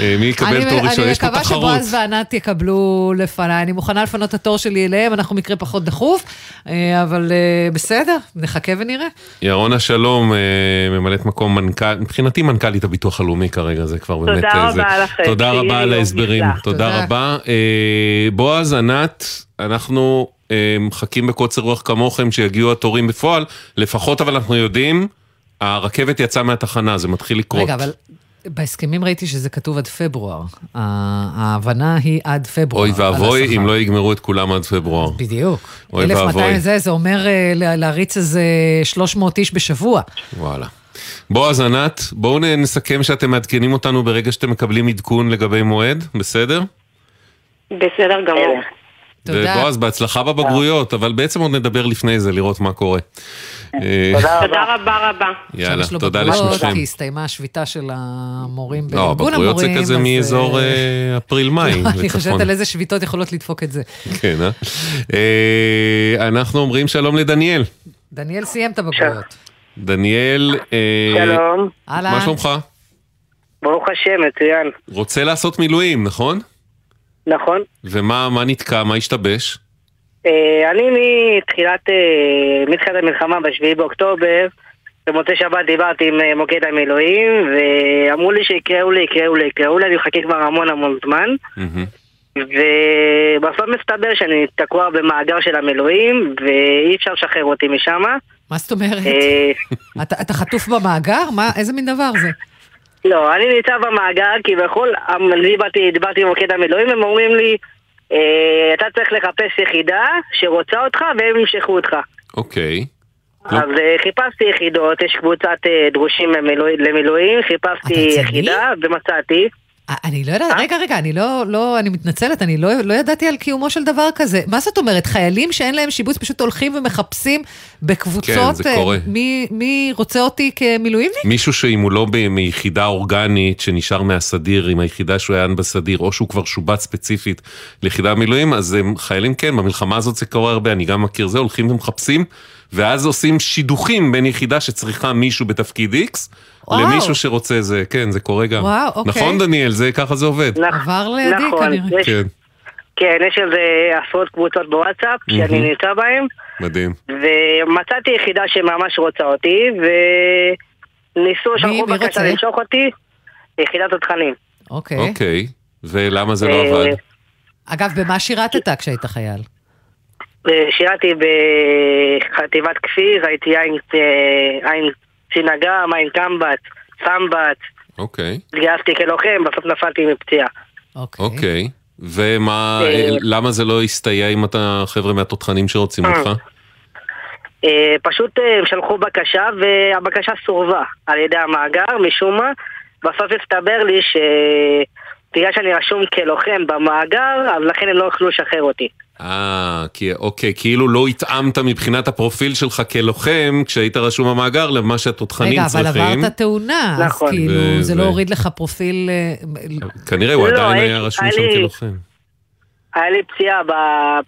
S8: אה, מי יקבל
S9: אני-
S8: תור ראשון?
S9: אני
S8: יש פה
S9: מקווה
S8: תחרות.
S9: שבועז וענת יקבלו לפניי. אני מוכנה לפנות את התור שלי אליהם, אנחנו מקרה פחות דחוף, אה, אבל אה, בסדר, נחכה ונראה.
S8: ירונה שלום, אה, ממלאת מקום מנכ"ל, מבחינתי מנכ"לית הביטוח הלאומי כרגע, זה כבר
S12: תודה
S8: באמת... אה,
S12: רבה לכם,
S8: תודה רבה על ההסברים. תודה
S9: תודה.
S8: רבה. אה, בועז, ענת, אנחנו אה, מחכים בקוצר רוח כמוכם שיגיעו התורים בפועל, לפחות אבל אנחנו יודעים, הרכבת יצאה מהתחנה, זה מתחיל לקרות.
S9: רגע, אבל בהסכמים ראיתי שזה כתוב עד פברואר. ההבנה היא עד פברואר.
S8: אוי ואבוי. אם לא יגמרו את כולם עד פברואר.
S9: בדיוק.
S8: אוי
S9: 1200
S8: ואבוי.
S9: זה, זה אומר אה, לה- להריץ איזה 300 איש בשבוע.
S8: וואלה. בועז, ענת, בואו נסכם שאתם מעדכנים אותנו ברגע שאתם מקבלים עדכון לגבי מועד, בסדר?
S11: בסדר גמור.
S9: תודה.
S8: ובועז, בהצלחה בבגרויות, אבל בעצם עוד נדבר לפני זה, לראות מה קורה.
S11: תודה רבה רבה.
S8: יאללה, תודה
S9: בגרויות,
S8: לשניכם.
S9: כי הסתיימה השביתה של המורים
S8: לא,
S9: בארגון
S8: הבגרויות זה
S9: המורים,
S8: כזה
S9: אז,
S8: מאזור
S9: אה,
S8: אה, אפריל-מאי.
S9: אני חושבת. על איזה שביתות יכולות לדפוק את זה.
S8: כן, אה? אה? אנחנו אומרים שלום לדניאל.
S9: דניאל סיים את הבגרויות.
S8: דניאל,
S13: שלום.
S8: מה שלומך?
S13: ברוך השם, מצוין.
S8: רוצה לעשות מילואים, נכון?
S13: נכון.
S8: ומה מה נתקע, מה השתבש?
S13: אה, אני מתחילת, אה, מתחילת המלחמה ב-7 באוקטובר, במוצאי שבת דיברתי עם אה, מוקד המילואים, ואמרו לי שיקראו לי, יקראו לי, יקראו לי, אני מחכה כבר המון המון זמן. ובסוף מסתבר שאני תקוע במאגר של המילואים, ואי אפשר לשחרר אותי משם.
S9: מה זאת אומרת? אתה אתה חטוף במאגר? מה, איזה מין דבר זה?
S13: לא, אני נמצא במאגר, כביכול, אמ, אני דיברתי, דיברתי עם מוקד המילואים, הם אומרים לי, אה, אתה צריך לחפש יחידה שרוצה אותך והם ימשכו אותך.
S8: אוקיי.
S13: אז אה, חיפשתי יחידות, יש קבוצת אה, דרושים למילואי- למילואים, חיפשתי יחידה ומצאתי.
S9: אה, אני לא יודעת, רגע, רגע, אני לא, לא, אני מתנצלת, אני לא, לא ידעתי על קיומו של דבר כזה. מה זאת אומרת? חיילים שאין להם שיבוץ פשוט הולכים ומחפשים בקבוצות,
S8: כן, זה
S9: אה,
S8: קורה.
S9: מי, מי רוצה אותי כמילואימניק?
S8: מישהו שאם הוא לא מיחידה אורגנית שנשאר מהסדיר, עם היחידה שהוא היה בסדיר, או שהוא כבר שובץ ספציפית ליחידה מילואים, אז הם חיילים כן, במלחמה הזאת זה קורה הרבה, אני גם מכיר זה, הולכים ומחפשים, ואז עושים שידוכים בין יחידה שצריכה מישהו בתפקיד X,
S9: וואו.
S8: למישהו שרוצה זה, כן, זה קורה גם.
S9: וואו, אוקיי.
S8: נכון דניאל, זה ככה זה עובד.
S9: עבר לידי
S13: נכון,
S9: כנראה.
S13: יש-
S8: כן,
S13: כן, יש איזה עשרות קבוצות בוואטסאפ שאני
S8: מהמם.
S13: נמצא בהן,
S8: מדהים.
S13: ומצאתי יחידה שממש רוצה אותי, וניסו, שלחו בקשה? למשוך אותי, יחידת התכנים.
S9: אוקיי.
S8: אוקיי. ולמה זה לא
S13: אה,
S8: עבד?
S9: אגב, במה שירתת כשהיית חייל?
S13: שירתי בחטיבת כפיר, הייתי עין, אה, אג"ם, עין קמב"ץ, סמב"ץ,
S8: אוקיי,
S13: התגייסתי כלוחם, בסוף נפלתי מפציעה.
S8: אוקיי. ומה,
S13: אה,
S8: למה זה לא הסתייע עם החבר'ה מהתותחנים שרוצים
S13: אה.
S8: אותך?
S13: אה, פשוט אה, הם שלחו בקשה והבקשה סורבה על ידי המאגר, משום מה. בסוף הסתבר לי שבגלל שאני רשום כלוחם במאגר, אז לכן הם לא יכלו לשחרר אותי.
S8: אה, כי, אוקיי, כאילו לא התאמת מבחינת הפרופיל שלך כלוחם כשהיית רשום במאגר למה שהתותחנים
S9: רגע, אבל
S8: צריכים.
S9: עברת תאונה, אז
S13: נכון.
S9: כאילו,
S8: ו-
S9: זה
S8: ו-
S9: לא הוריד לך פרופיל... אה,
S8: כנראה הוא
S13: לא,
S8: עדיין
S13: היה-
S8: רשום שם כלוחם.
S13: היה לי פציעה, ב...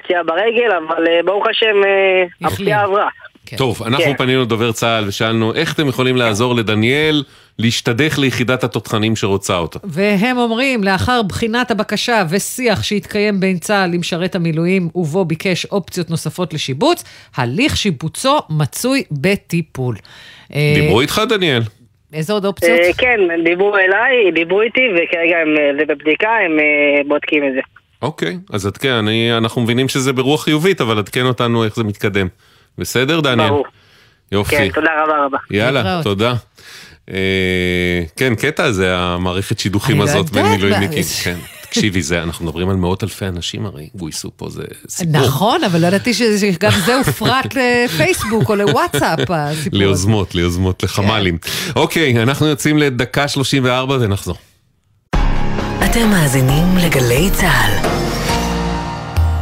S13: פציעה ברגל, אבל אה, ברוך השם אה, הפציעה עברה.
S8: טוב, אנחנו
S13: כן.
S8: פנינו לדובר צה"ל ושאלנו איך אתם יכולים לעזור לדניאל להשתדך ליחידת התותחנים שרוצה אותה.
S9: והם אומרים, לאחר בחינת הבקשה ושיח שהתקיים בין צה"ל למשרת המילואים, ובו ביקש אופציות נוספות לשיבוץ, הליך שיבוצו מצוי בטיפול. אה,
S8: דיברו איתך, דניאל?
S9: איזה עוד אופציות?
S13: אה, כן, דיברו אליי, דיברו איתי, וכרגע הם, אה, זה בבדיקה, הם בודקים את זה.
S8: אוקיי, אז עדכן, אני- אנחנו מבינים שזה ברוח חיובית, אבל עדכן אותנו איך זה מתקדם. בסדר, דניאל?
S13: ברור.
S8: יופי.
S13: כן, תודה רבה רבה.
S8: יאללה. תודה. אה, כן, קטע זה המערכת שידוכים
S9: לא
S8: הזאת בין מילואימניקים. כן, תקשיבי, זה, אנחנו מדברים על מאות אלפי אנשים הרי, גויסו פה, זה סיפור.
S9: נכון, אבל לא ידעתי שגם זה הופרט לפייסבוק או לוואטסאפ, הסיפור הזה.
S8: ליוזמות, ליוזמות, לחמ"לים. אוקיי, אנחנו יוצאים לדקה 34 ונחזור.
S14: אתם מאזינים לגלי צה"ל.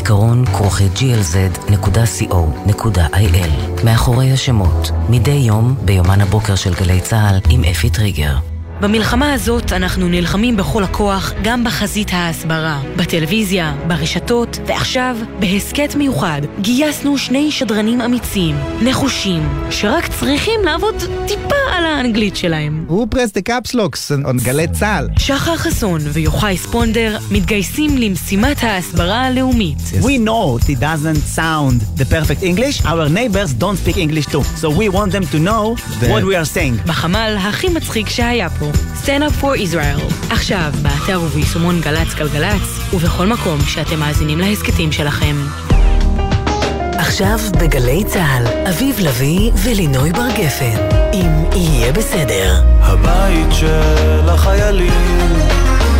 S14: זיכרון כרוכית glz.co.il מאחורי השמות, מדי יום ביומן הבוקר של גלי צה"ל עם אפי טריגר.
S15: במלחמה הזאת אנחנו נלחמים בכל הכוח גם בחזית ההסברה, בטלוויזיה, ברשתות, ועכשיו, בהסכת מיוחד, גייסנו שני שדרנים אמיצים, נחושים, שרק צריכים לעבוד טיפה על האנגלית שלהם.
S16: הוא פרס דה קפסלוקס, on גלי צה"ל.
S15: שחר חסון ויוחאי ספונדר מתגייסים למשימת ההסברה הלאומית.
S16: We know it doesn't sound the perfect English. Our neighbors don't speak English too. So we want them to know what we are saying.
S15: בחמ"ל הכי מצחיק שהיה פה, Stand up for Israel. עכשיו, באתר וביישומון גל"צ גלגלצ, ובכל מקום שאתם מאזינים להסכתים שלכם.
S14: עכשיו בגלי צה"ל, אביב לביא ולינוי בר גפן, אם יהיה בסדר.
S5: הבית של החיילים,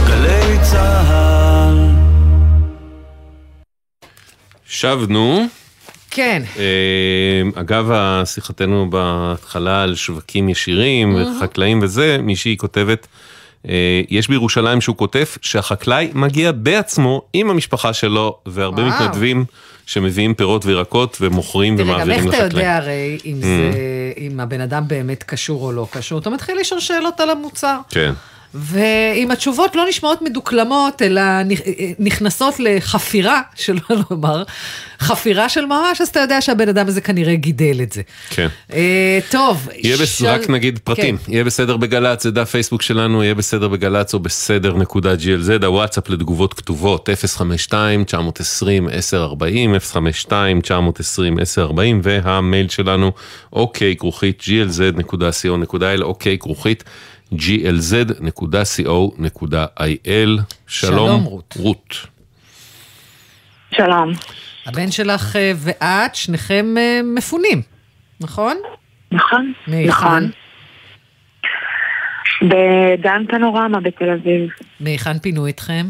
S5: גלי צה"ל.
S8: שבנו.
S9: כן.
S8: אה, אגב, שיחתנו בהתחלה על שווקים ישירים וחקלאים וזה, מישהי כותבת, אה, יש בירושלים שהוא כותב שהחקלאי מגיע בעצמו עם המשפחה שלו, והרבה
S9: וואו.
S8: מתנדבים שמביאים פירות וירקות ומוכרים
S9: תראה, גם איך
S8: ומעבירים
S9: אתה
S8: לחקלאים.
S9: יודע הרי אם
S8: Mm.
S9: זה, אם הבן אדם באמת קשור או לא קשור, אתה מתחיל לשאול שאלות על המוצר.
S8: כן.
S9: ואם התשובות לא נשמעות מדוקלמות, אלא נכ- נכנסות לחפירה, שלא לומר, חפירה של ממש, אז אתה יודע שהבן אדם הזה כנראה גידל את זה.
S8: כן.
S9: אה, טוב,
S8: יהיה בס...
S9: של-
S8: רק נגיד פרטים,
S9: כן.
S8: יהיה בסדר בגל"צ, זה דף פייסבוק שלנו, יהיה בסדר בגל"צ או בסדר נקודה glz, הוואטסאפ לתגובות כתובות 052-920-1040, 052-920-1040, והמייל שלנו אוקיי כרוכית glz.co.il, אוקיי כרוכית glz.co.il.
S9: שלום, רות.
S8: רות.
S17: שלום.
S9: הבן שלך אה, ואת, שניכם אה, מפונים, נכון?
S17: נכון,
S9: מהיכן?
S17: נכון. בדן פנורמה בתל אביב.
S9: מהיכן פינו אתכם?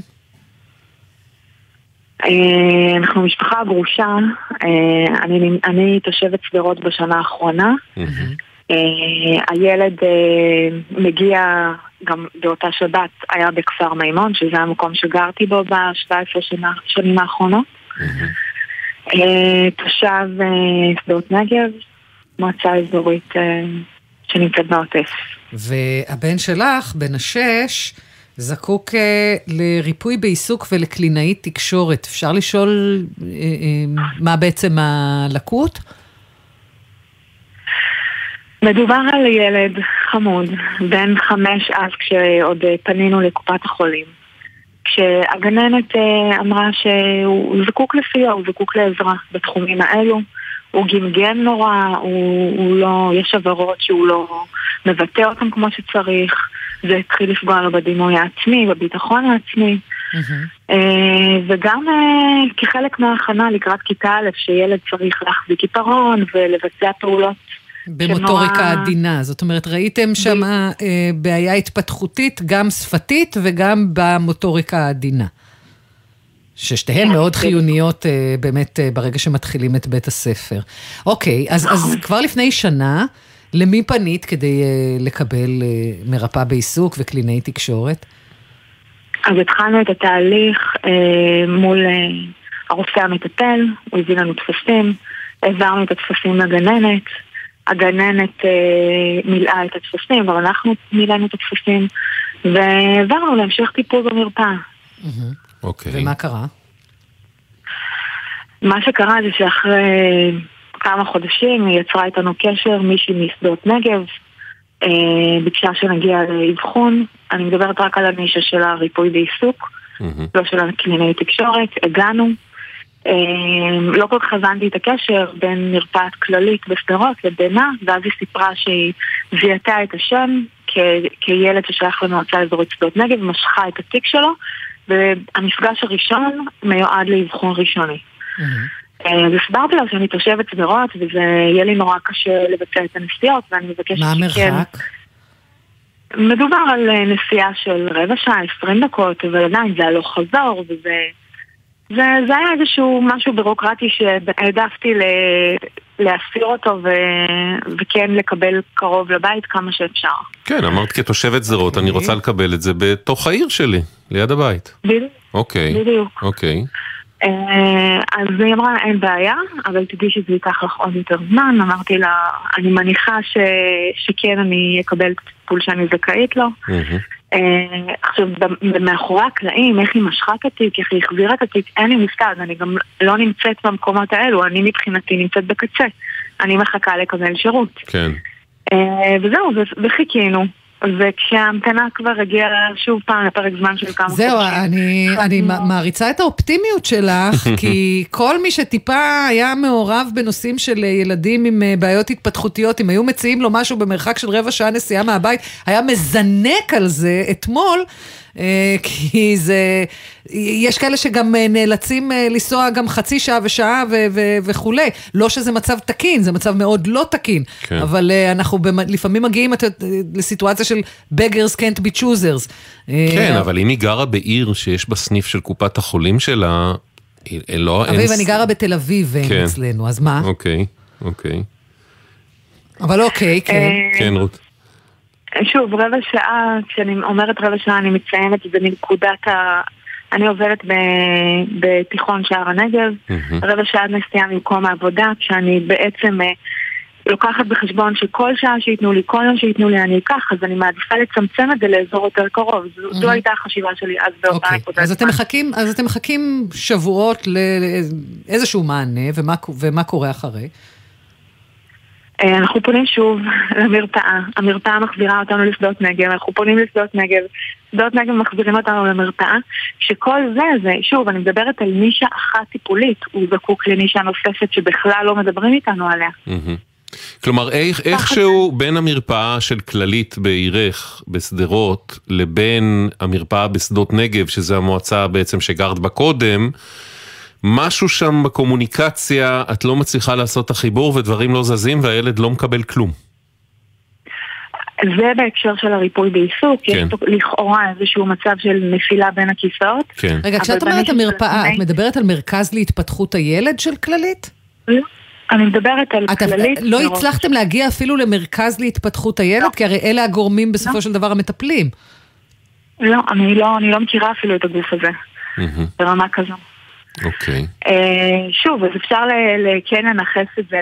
S17: אה, אנחנו משפחה גרושה, אני, אני תושבת שדרות בשנה האחרונה. אה, הילד אה, מגיע גם באותה שבת, היה בכפר מימון, שזה המקום שגרתי בו ב-17 שנה- שנים האחרונות. אה, תושב אה, שדות נגב, מועצה אזורית אה, שנמצאת בעוטף.
S9: והבן שלך, בן השש, זקוק אה, לריפוי בעיסוק ולקלינאית תקשורת. אפשר לשאול אה, אה, מה בעצם הלקות?
S17: מדובר על ילד חמוד, בן חמש אז כשעוד אה, פנינו לקופת החולים. כשהגננת אה, אמרה שהוא זקוק לסיוע, הוא זקוק לעזרה בתחומים האלו. הוא גמגם נורא, הוא, הוא לא, יש עבירות שהוא לא מבטא אותן כמו שצריך. זה התחיל לפגוע לו בדימוי העצמי, בביטחון העצמי. אה, וגם כחלק מההכנה לקראת כיתה א', שילד צריך להחזיק עיפרון ולבצע פעולות
S9: במוטוריקה
S17: שנורא-
S9: עדינה. זאת אומרת, ראיתם שם אה, בעיה התפתחותית, גם שפתית וגם במוטוריקה העדינה. ששתיהן מאוד חיוניות אה, באמת אה, ברגע שמתחילים את בית הספר. אוקיי, אז, אז כבר לפני שנה, למי פנית כדי לקבל אה, מרפאה בעיסוק וקלינאי תקשורת?
S17: אז התחלנו את התהליך אה, מול אה, הרופא המטפל, הוא הביא לנו טפסים, העברנו את הטפסים לגננת, הגננת אה, מילאה את הטפסים, גם אנחנו מילאנו את הטפסים, והעברנו להמשך טיפול במרפאה.
S8: אוקיי.
S9: ומה קרה?
S17: מה שקרה זה שאחרי כמה חודשים היא יצרה איתנו קשר, מישהי משדות נגב, אה, ביקשה שנגיע לאבחון, אני מדברת רק על הנישה של הריפוי בעיסוק, לא של הקלינאי תקשורת, הגענו. אה, לא כל כך הבנתי את הקשר בין מרפאת כללית בשדרות לבינה, ואז היא סיפרה שהיא זיהתה את השם כ- כילד ששייך למועצה אזורית שדות נגב, משכה את התיק שלו, והמפגש הראשון מיועד לאבחון ראשוני. אה, אז הסברתי לה שאני תושבת שדרות וזה יהיה לי נורא קשה לבצע את הנסיעות ואני מבקשת
S9: מה
S17: שכן.
S9: המרחק?
S17: מדובר על אה, נסיעה של רבע שעה, עשרים דקות, אבל עדיין זה הלוך חזור וזה... זה, זה היה איזשהו משהו בירוקרטי שהעדפתי ל... להסיר אותו ו... וכן לקבל קרוב לבית כמה שאפשר.
S8: כן, אמרת כתושבת שדרות, אני רוצה לקבל את זה בתוך העיר שלי, ליד הבית.
S17: בדיוק.
S8: אוקיי.
S17: בדיוק.
S8: אוקיי.
S17: אה, אז היא אמרה, אין בעיה, אבל תדעי שזה ייקח לך עוד יותר זמן. אמרתי לה, אני מניחה ש... שכן אני אקבל את הטיפול שאני זכאית לו. אה, עכשיו, ב- מאחורי הקלעים, איך היא משכה את התיק, איך היא החזירה את התיק, אין לי מושג, אני גם לא נמצאת במקומות האלו, אני מבחינתי נמצאת בקצה. אני מחכה לקבל שירות.
S8: כן.
S17: אה, וזהו, וחיכינו. וכשההמתנה כבר הגיעה שוב פעם לפרק זמן של כמה
S9: זהו, אני, אני מ- מעריצה את האופטימיות שלך, כי כל מי שטיפה היה מעורב בנושאים של אה, ילדים עם אה, בעיות התפתחותיות, אם היו מציעים לו משהו במרחק של רבע שעה נסיעה מהבית, היה מזנק על זה אתמול. אה, כי זה, יש כאלה שגם אה, נאלצים אה, לנסוע גם חצי שעה ושעה ו- ו- וכולי. לא שזה מצב תקין, זה מצב מאוד לא תקין.
S8: כן.
S9: אבל אנחנו במ- לפעמים מגיעים את- לסיטואציה של beggars can't be choosers.
S8: כן, אבל אם היא גרה בעיר שיש בה סניף של קופת החולים שלה, לא...
S9: אביב, אני גרה בתל אביב ואין
S8: כן.
S9: אצלנו, אז מה?
S8: אוקיי, אוקיי.
S9: אבל אוקיי, כן.
S8: כן, רות.
S17: שוב, רבע שעה, כשאני אומרת רבע שעה אני מציינת את זה מנקודת ה... אני עובדת ב... בתיכון שער הנגב, רבע שעה נסיעה ממקום העבודה, כשאני בעצם אה, לוקחת בחשבון שכל שעה שייתנו לי, כל יום שייתנו לי אני אקח, אז אני מעדיפה לצמצם את זה לאזור יותר קרוב. זו, זו הייתה החשיבה שלי אז באותה נקודת
S9: אוקיי. אז אתם מחכים, אז אתם מחכים שבועות לאיזשהו מענה, ומה, ומה קורה אחרי?
S17: אה, אנחנו פונים שוב למרפאה, המרפאה מחזירה אותנו לשדות נגב, אנחנו פונים לשדות נגב, שדות נגב מחזירים אותנו למרפאה, שכל זה, זה, שוב, אני מדברת על נישה אחת טיפולית, הוא זקוק לנישה נוספת שבכלל לא מדברים איתנו עליה.
S8: כלומר, איך, איכשהו בין המרפאה של כללית בעירך, בשדרות, לבין המרפאה בשדות נגב, שזה המועצה בעצם שגרת בה קודם, משהו שם בקומוניקציה, את לא מצליחה לעשות את החיבור ודברים לא זזים והילד לא מקבל כלום.
S17: זה בהקשר של הריפוי בעיסוק,
S8: כן.
S17: יש לכאורה איזשהו מצב של נפילה בין הכיסאות.
S8: כן.
S9: רגע, כשאת אומרת המרפאה, את מדברת על מרכז להתפתחות הילד של כללית?
S17: לא, אני מדברת על
S9: את
S17: כללית.
S9: לא
S17: שדרות.
S9: הצלחתם להגיע אפילו למרכז להתפתחות הילד? כי הרי אלה הגורמים בסופו של דבר המטפלים.
S17: לא, אני לא, אני לא מכירה אפילו את הגוף הזה, ברמה כזו.
S8: אוקיי.
S17: אה, שוב, אז אפשר כן לנכס את זה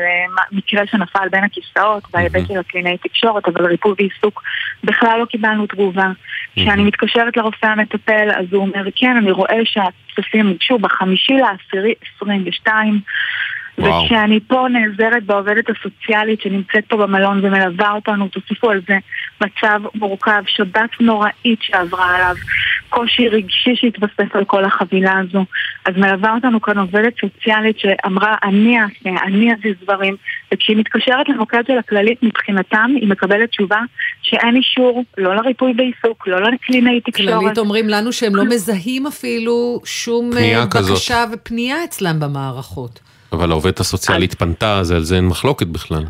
S17: למקרה שנפל בין הכיסאות בהיבט של הקלינאי תקשורת, אבל ריפוי בעיסוק בכלל לא קיבלנו תגובה. כשאני מתקשרת לרופא המטפל, אז הוא אומר, כן, אני רואה שהטפסים הוגשו בחמישי לעשירי 22,
S18: וואו.
S17: וכשאני פה נעזרת בעובדת הסוציאלית שנמצאת פה במלון ומלווה אותנו, תוסיפו על זה מצב מורכב, שבת נוראית שעברה עליו, קושי רגשי שהתווסף על כל החבילה הזו. אז מלווה אותנו כאן עובדת סוציאלית שאמרה, אני אעשה, אני אזיז דברים, וכשהיא מתקשרת למוקד של הכללית, מבחינתם היא מקבלת תשובה שאין אישור, לא לריפוי בעיסוק, לא לקלינאי תקשורת.
S9: כללית אומרים לנו שהם לא מזהים אפילו שום אה,
S8: פנייה כזאת.
S9: בקשה ופנייה אצלם במערכות.
S8: אבל העובדת הסוציאלית פנתה, אז על זה אין מחלוקת בכלל.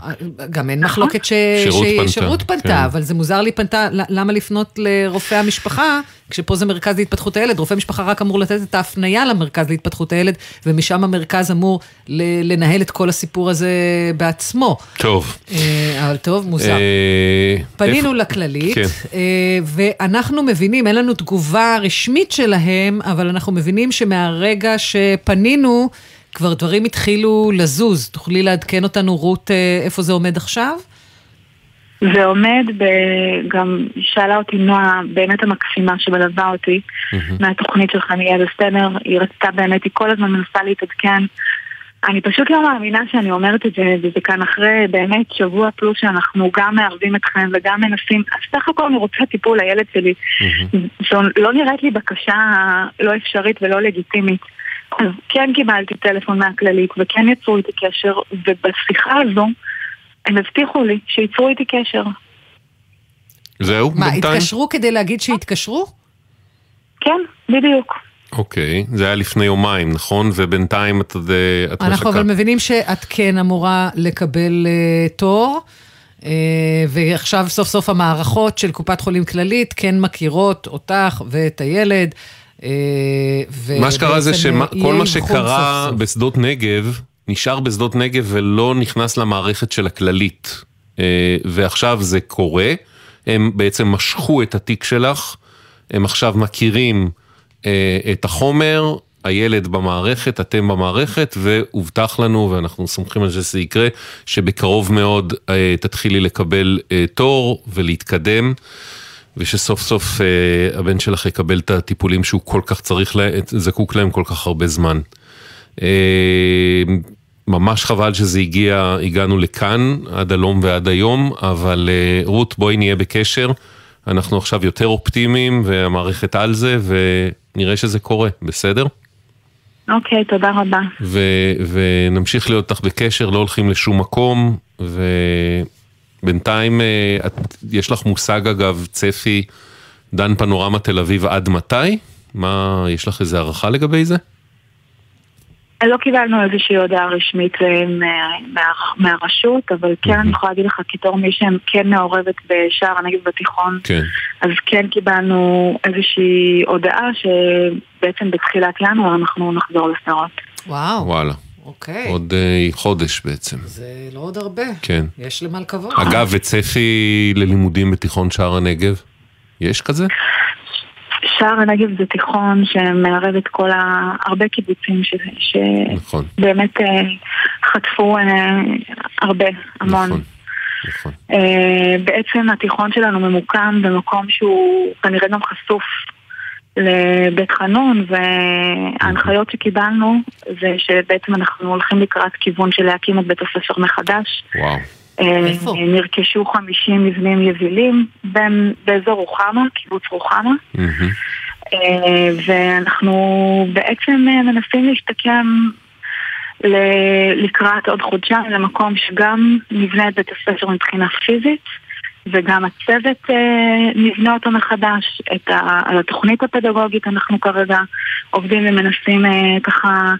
S9: גם אין מחלוקת ש...
S8: שירות
S9: ש-
S8: פנתה,
S9: שירות פנתה,
S8: כן.
S9: אבל זה מוזר לי פנתה, למה לפנות לרופא המשפחה, כשפה זה מרכז להתפתחות הילד, רופא משפחה רק אמור לתת את ההפניה למרכז להתפתחות הילד, ומשם המרכז אמור ל- לנהל את כל הסיפור הזה בעצמו.
S8: טוב.
S9: אה, אבל טוב, מוזר.
S8: אה,
S9: פנינו
S8: איפה-
S9: לכללית,
S8: כן.
S9: אה, ואנחנו מבינים, אין לנו תגובה רשמית שלהם, אבל אנחנו מבינים שמהרגע שפנינו, כבר דברים התחילו לזוז. תוכלי לעדכן אותנו, רות, אה, איפה זה עומד עכשיו?
S17: זה עומד, ב... גם שאלה אותי נועה, באמת המקסימה שמלווה אותי, מהתוכנית שלך, נהיה בסדר, היא רצתה באמת, היא כל הזמן מנסה להתעדכן. אני פשוט לא מאמינה שאני אומרת את זה, וזה כאן אחרי באמת שבוע פלוס שאנחנו גם מערבים אתכם וגם מנסים, אז סך הכל אני רוצה טיפול לילד שלי. זו לא נראית לי בקשה לא אפשרית ולא לגיטימית. אז כן קיבלתי טלפון מהכללית וכן יצרו איתי קשר, ובשיחה הזו הם הבטיחו לי שייצרו איתי קשר.
S8: זהו,
S9: מה,
S8: בינתיים?
S9: התקשרו כדי להגיד שהתקשרו?
S17: כן, בדיוק.
S8: אוקיי, זה היה לפני יומיים, נכון? ובינתיים את, אה, את
S9: אנחנו
S8: מחכה.
S9: אבל מבינים שאת כן אמורה לקבל uh, תור, uh, ועכשיו סוף סוף המערכות של קופת חולים כללית כן מכירות אותך ואת הילד. ו-
S8: מה שקרה זה
S9: אה,
S8: שכל מה שקרה. בשדות נגב, נשאר בשדות נגב ולא נכנס למערכת של הכללית. אה, ועכשיו זה קורה, הם בעצם משכו את התיק שלך, הם עכשיו מכירים אה, את החומר, הילד במערכת, אתם במערכת, והובטח לנו, ואנחנו סומכים על זה שזה יקרה, שבקרוב מאוד אה, תתחילי לקבל אה, תור ולהתקדם. ושסוף סוף אה, הבן שלך יקבל את הטיפולים שהוא כל כך צריך, לה, זקוק להם כל כך הרבה זמן. אה, ממש חבל שזה הגיע, הגענו לכאן, עד הלום ועד היום, אבל אה, רות, בואי נהיה בקשר. אנחנו עכשיו יותר אופטימיים, והמערכת על זה, ונראה שזה קורה, בסדר?
S17: אוקיי, תודה רבה.
S8: ו- ונמשיך להיות איתך בקשר, לא הולכים לשום מקום, ובינתיים אה, את, יש לך מושג אגב, צפי, דן פנורמה תל אביב עד מתי? מה, יש לך איזה הערכה לגבי זה?
S17: לא קיבלנו איזושהי הודעה רשמית אה, מה- מה- מהרשות, אבל כן אני יכולה להגיד לך כתור מי שכן מעורבת בשער הנגב בתיכון,
S8: כן.
S17: אז כן קיבלנו איזושהי הודעה שבעצם בתחילת ינואר אנחנו נחזור לסדרות.
S9: וואו,
S8: וואלה.
S9: אוקיי.
S8: עוד אה, חודש בעצם.
S9: זה לא עוד הרבה.
S8: כן.
S9: יש למה לקוות.
S8: אגב, וצפי ללימודים בתיכון שער הנגב? יש כזה?
S17: שער הנגב זה תיכון שמערב את כל ה... הרבה קיבוצים ש...
S8: נכון.
S17: שבאמת אה, חטפו אה, הרבה, המון.
S8: נכון.
S17: אה, בעצם התיכון שלנו ממוקם במקום שהוא כנראה גם חשוף לבית חנון, וההנחיות שקיבלנו זה שבעצם אנחנו הולכים לקראת כיוון של להקים את בית הספר מחדש.
S8: וואו.
S17: אה, נרכשו 50 מבנים יבילים בין- באזור רוחמה, קיבוץ רוחמה. אה, ואנחנו בעצם אה, מנסים להשתקם לקראת עוד חודשיים למקום שגם נבנה את בית הספר מבחינה פיזית וגם הצוות אה, נבנה אותו מחדש. את ה, על התוכנית הפדגוגית אנחנו כרגע עובדים ומנסים אה, ככה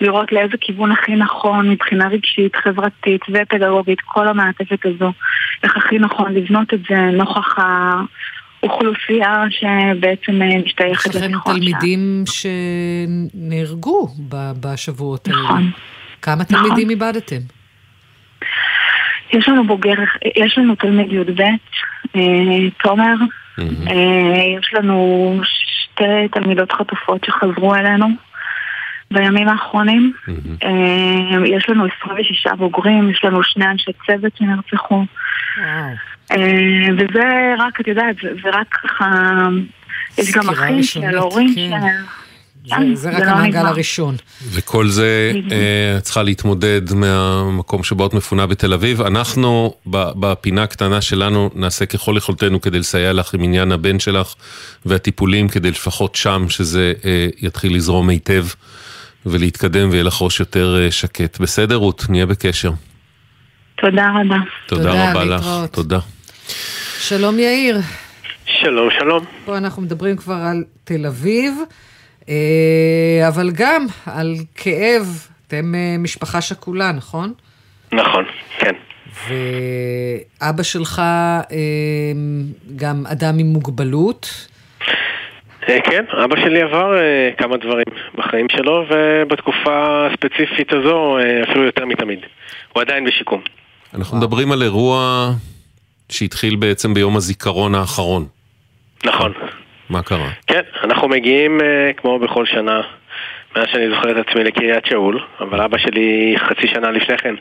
S17: לראות לאיזה כיוון הכי נכון מבחינה רגשית, חברתית ופדגוגית, כל המעטפת הזו, איך הכי נכון לבנות את זה נוכח האוכלוסייה שבעצם אה, משתייכת
S9: יש לכם
S17: לתיכון שם.
S9: תלמידים שנהרגו בשבועות האלה.
S17: נכון.
S9: כמה תלמידים איבדתם?
S17: יש לנו בוגר, יש לנו תלמיד י"ב, אה, תומר, אה, יש לנו שתי תלמידות חטופות שחזרו אלינו, בימים האחרונים. אה, יש לנו 26 בוגרים, יש לנו שני אנשי צוות שנרצחו. אה, וזה רק, את יודעת, זה זה רק ככה... יש גם אחים של הורים
S9: כן.
S17: ש...
S9: זה- זה רק
S17: לא
S9: המעגל. הראשון.
S8: וכל זה. אה, צריכה להתמודד מהמקום שבו את מפונה בתל אביב. אנחנו, בפינה הקטנה שלנו, נעשה ככל יכולתנו כדי לסייע לך עם עניין הבן שלך והטיפולים, כדי לפחות שם שזה אה, יתחיל לזרום היטב ולהתקדם ויהיה לך ראש יותר אה, שקט. בסדר, רות? נהיה בקשר.
S17: תודה רבה.
S8: תודה
S9: תודה,
S8: רבה לך. תודה.
S9: שלום יאיר.
S18: שלום, שלום.
S9: פה אנחנו מדברים כבר על תל אביב, אה, אבל גם על כאב. אתם אה, משפחה שכולה, נכון?
S18: נכון, כן.
S9: ואבא שלך אה, גם אדם עם מוגבלות.
S18: אה, כן, אבא שלי עבר אה, כמה דברים בחיים שלו, ובתקופה הספציפית הזו אה, אפילו יותר מתמיד. הוא עדיין בשיקום.
S8: אנחנו מדברים על אירוע שהתחיל בעצם ביום הזיכרון האחרון.
S18: נכון.
S8: מה קרה?
S18: כן, אנחנו מגיעים אה, כמו בכל שנה, מאז שאני זוכר את עצמי לקריית שאול, אבל אבא שלי חצי שנה לפני כן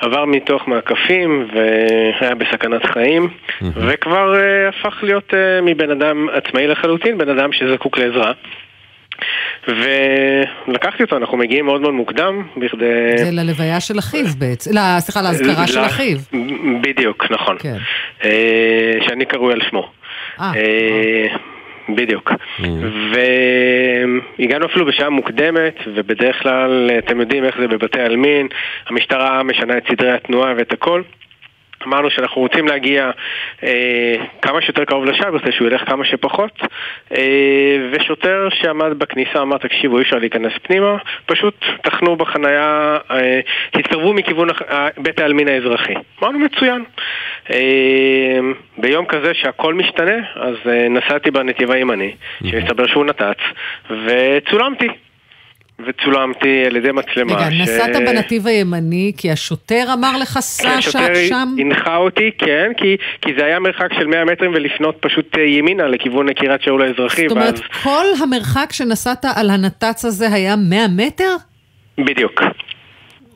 S18: עבר מתוך מעקפים והיה בסכנת חיים, וכבר אה, הפך להיות אה, מבן אדם עצמאי לחלוטין, בן אדם שזקוק לעזרה. ולקחתי אותו, אנחנו מגיעים מאוד מאוד מוקדם, בכדי...
S9: זה ללוויה של אחיו בעצם, לא, סליחה, לאזכרה של אחיו.
S18: בדיוק, נכון.
S9: כן.
S18: אה, שאני קרוי על שמו.
S9: אה,
S18: בדיוק. והגענו אפילו בשעה מוקדמת, ובדרך כלל, אתם יודעים איך זה בבתי עלמין, המשטרה משנה את סדרי התנועה ואת הכל. אמרנו שאנחנו רוצים להגיע אה, כמה שיותר קרוב לשער, בכדי שהוא ילך כמה שפחות, אה, ושוטר שעמד בכניסה אמר, תקשיבו, אי אפשר להיכנס פנימה, פשוט תחנו בחנייה, אה, תתקרבו מכיוון הח- ה- בית העלמין האזרחי. אמרנו, מצוין. אה, ביום כזה שהכל משתנה, אז אה, נסעתי בנתיב הימני, שמסתבר שהוא נת"צ, וצולמתי. וצולמתי על ידי מצלמה.
S9: רגע,
S18: ש-
S9: נסעת בנתיב הימני כי השוטר אמר לך, סע שם?
S18: הנחה אותי, כן, כי, כי זה היה מרחק של 100 מטרים ולפנות פשוט אה, ימינה לכיוון קריית שאול האזרחי.
S9: זאת אומרת,
S18: ואז...
S9: כל המרחק שנסעת על הנת"צ הזה היה 100 מטר?
S18: בדיוק.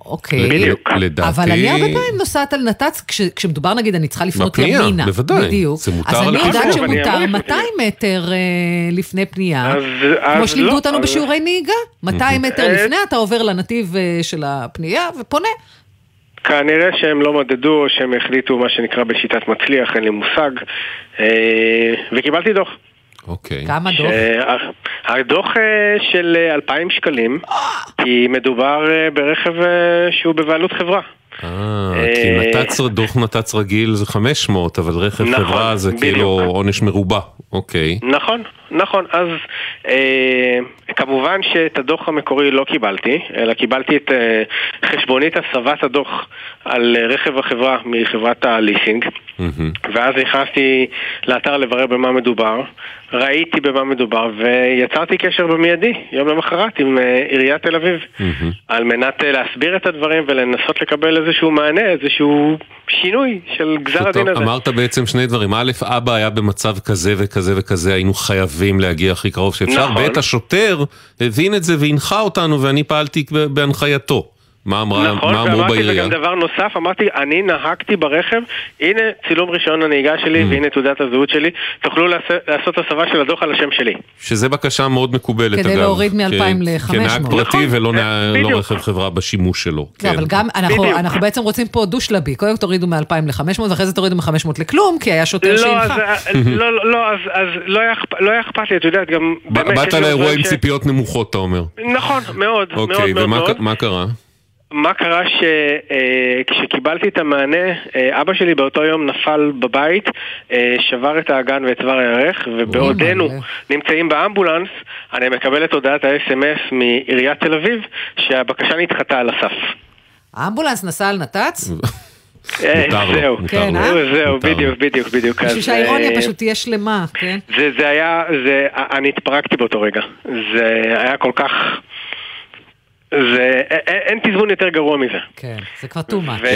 S9: אוקיי.
S18: בדיוק.
S8: לדעתי-
S9: אבל אני הרבה פעמים נוסעת על נת"צ, כש, כשמדובר נגיד, אני צריכה לפנות
S8: בפנייה,
S9: ימינה.
S8: בוודאי.
S9: בדיוק.
S8: זה מותר
S9: אז אני. יודעת שמותר
S8: אמור
S9: 200 מטר אה, לפני פנייה.
S18: אז-
S9: כמו
S18: אז
S9: שלימדו
S18: לא,
S9: אותנו
S18: אז-
S9: בשיעורי נהיגה. 200 מטר
S18: אה,
S9: לפני אתה עובר לנתיב אה, של הפנייה ופונה.
S18: כנראה שהם לא מדדו שהם החליטו מה שנקרא בשיטת מצליח, אין לי מושג. וקיבלתי דוח.
S8: אוקיי.
S9: כמה דוח?
S18: הדוח אה, של אה, 2,000 שקלים, כי מדובר אה, ברכב אה, שהוא בבעלות חברה.
S8: אה,
S18: אה,
S8: כי נת"צ, דוח נת"צ רגיל זה 500, אבל רכב
S18: נכון,
S8: חברה זה
S18: בדיוק.
S8: כאילו עונש מרובע. אוקיי.
S18: נכון, נכון. אז אה, כמובן שאת הדוח המקורי לא קיבלתי, אלא קיבלתי את אה, חשבונית הסבת הדוח על אה, רכב החברה מחברת הליסינג. ואז נכנסתי לאתר לברר במה מדובר, ראיתי במה מדובר ויצרתי קשר במיידי, יום למחרת, עם אה, עיריית תל אביב, על מנת אה, להסביר את הדברים ולנסות לקבל איזשהו מענה, איזשהו שינוי של גזר הדין הזה.
S8: אמרת בעצם שני דברים. א', אבא היה במצב כזה וכזה וכזה, היינו חייבים להגיע הכי קרוב שאפשר.
S18: נכון.
S8: ב', השוטר הבין את זה והנחה אותנו ואני פעלתי בהנחייתו. מה אמרה-
S18: נכון,
S8: מה אמרו
S18: ואמרתי
S8: בעירייה?
S18: וגם דבר נוסף, אמרתי, אני נהגתי ברכב, הנה צילום רישיון הנהיגה שלי
S8: Mm.
S18: והנה תעודת הזהות שלי, תוכלו לעשות- לעשות הסבה של הדוח על השם שלי.
S8: שזה בקשה מאוד מקובלת,
S9: כדי
S8: אגב.
S9: להוריד מ-
S8: כ-
S9: 2,000 ל-
S8: כנהג
S9: 500.
S8: פרטי
S9: נכון,
S8: ולא
S9: כן,
S8: נה- לא. רכב חברה בשימוש שלו.
S9: לא,
S8: כן.
S9: אבל גם, אנחנו. אנחנו בעצם רוצים פה דו-שלבי. קודם תורידו מ-2,000 ל-500, ואחרי זה תורידו מ-500 לכלום, כי היה שוטר
S18: לא,
S9: שהנחה.
S18: אז, לא, לא, אז, אז לא היה אכפ- לא היה אכפת לי, את יודעת, גם...
S8: באת לאירוע עם ציפיות נמוכות, אתה אומר.
S18: נכון, מאוד, מאוד
S8: אוקיי,
S18: מאוד
S8: ומה
S18: מאוד.
S8: ק- מה קרה?
S18: מה קרה שכשקיבלתי את המענה, אה, אבא שלי באותו יום נפל בבית, אה, שבר את האגן ואת צוואר הירך, ובעודנו נמצאים באמבולנס, אני מקבל את הודעת ה-SMS מעיריית תל אביב, שהבקשה נדחתה על הסף.
S9: האמבולנס נסע על נת"צ?
S18: אה, זהו,
S9: כן. אה?
S18: זהו,
S8: לו.
S18: בדיוק, בדיוק, בדיוק.
S9: בשביל שהאירוניה
S18: אה,
S9: פשוט תהיה שלמה, כן?
S18: זה, זה היה, זה, אני התפרקתי באותו רגע. זה היה כל כך... זה, אין, אין תזמון יותר גרוע מזה.
S9: כן, זה כבר too much.
S18: ו-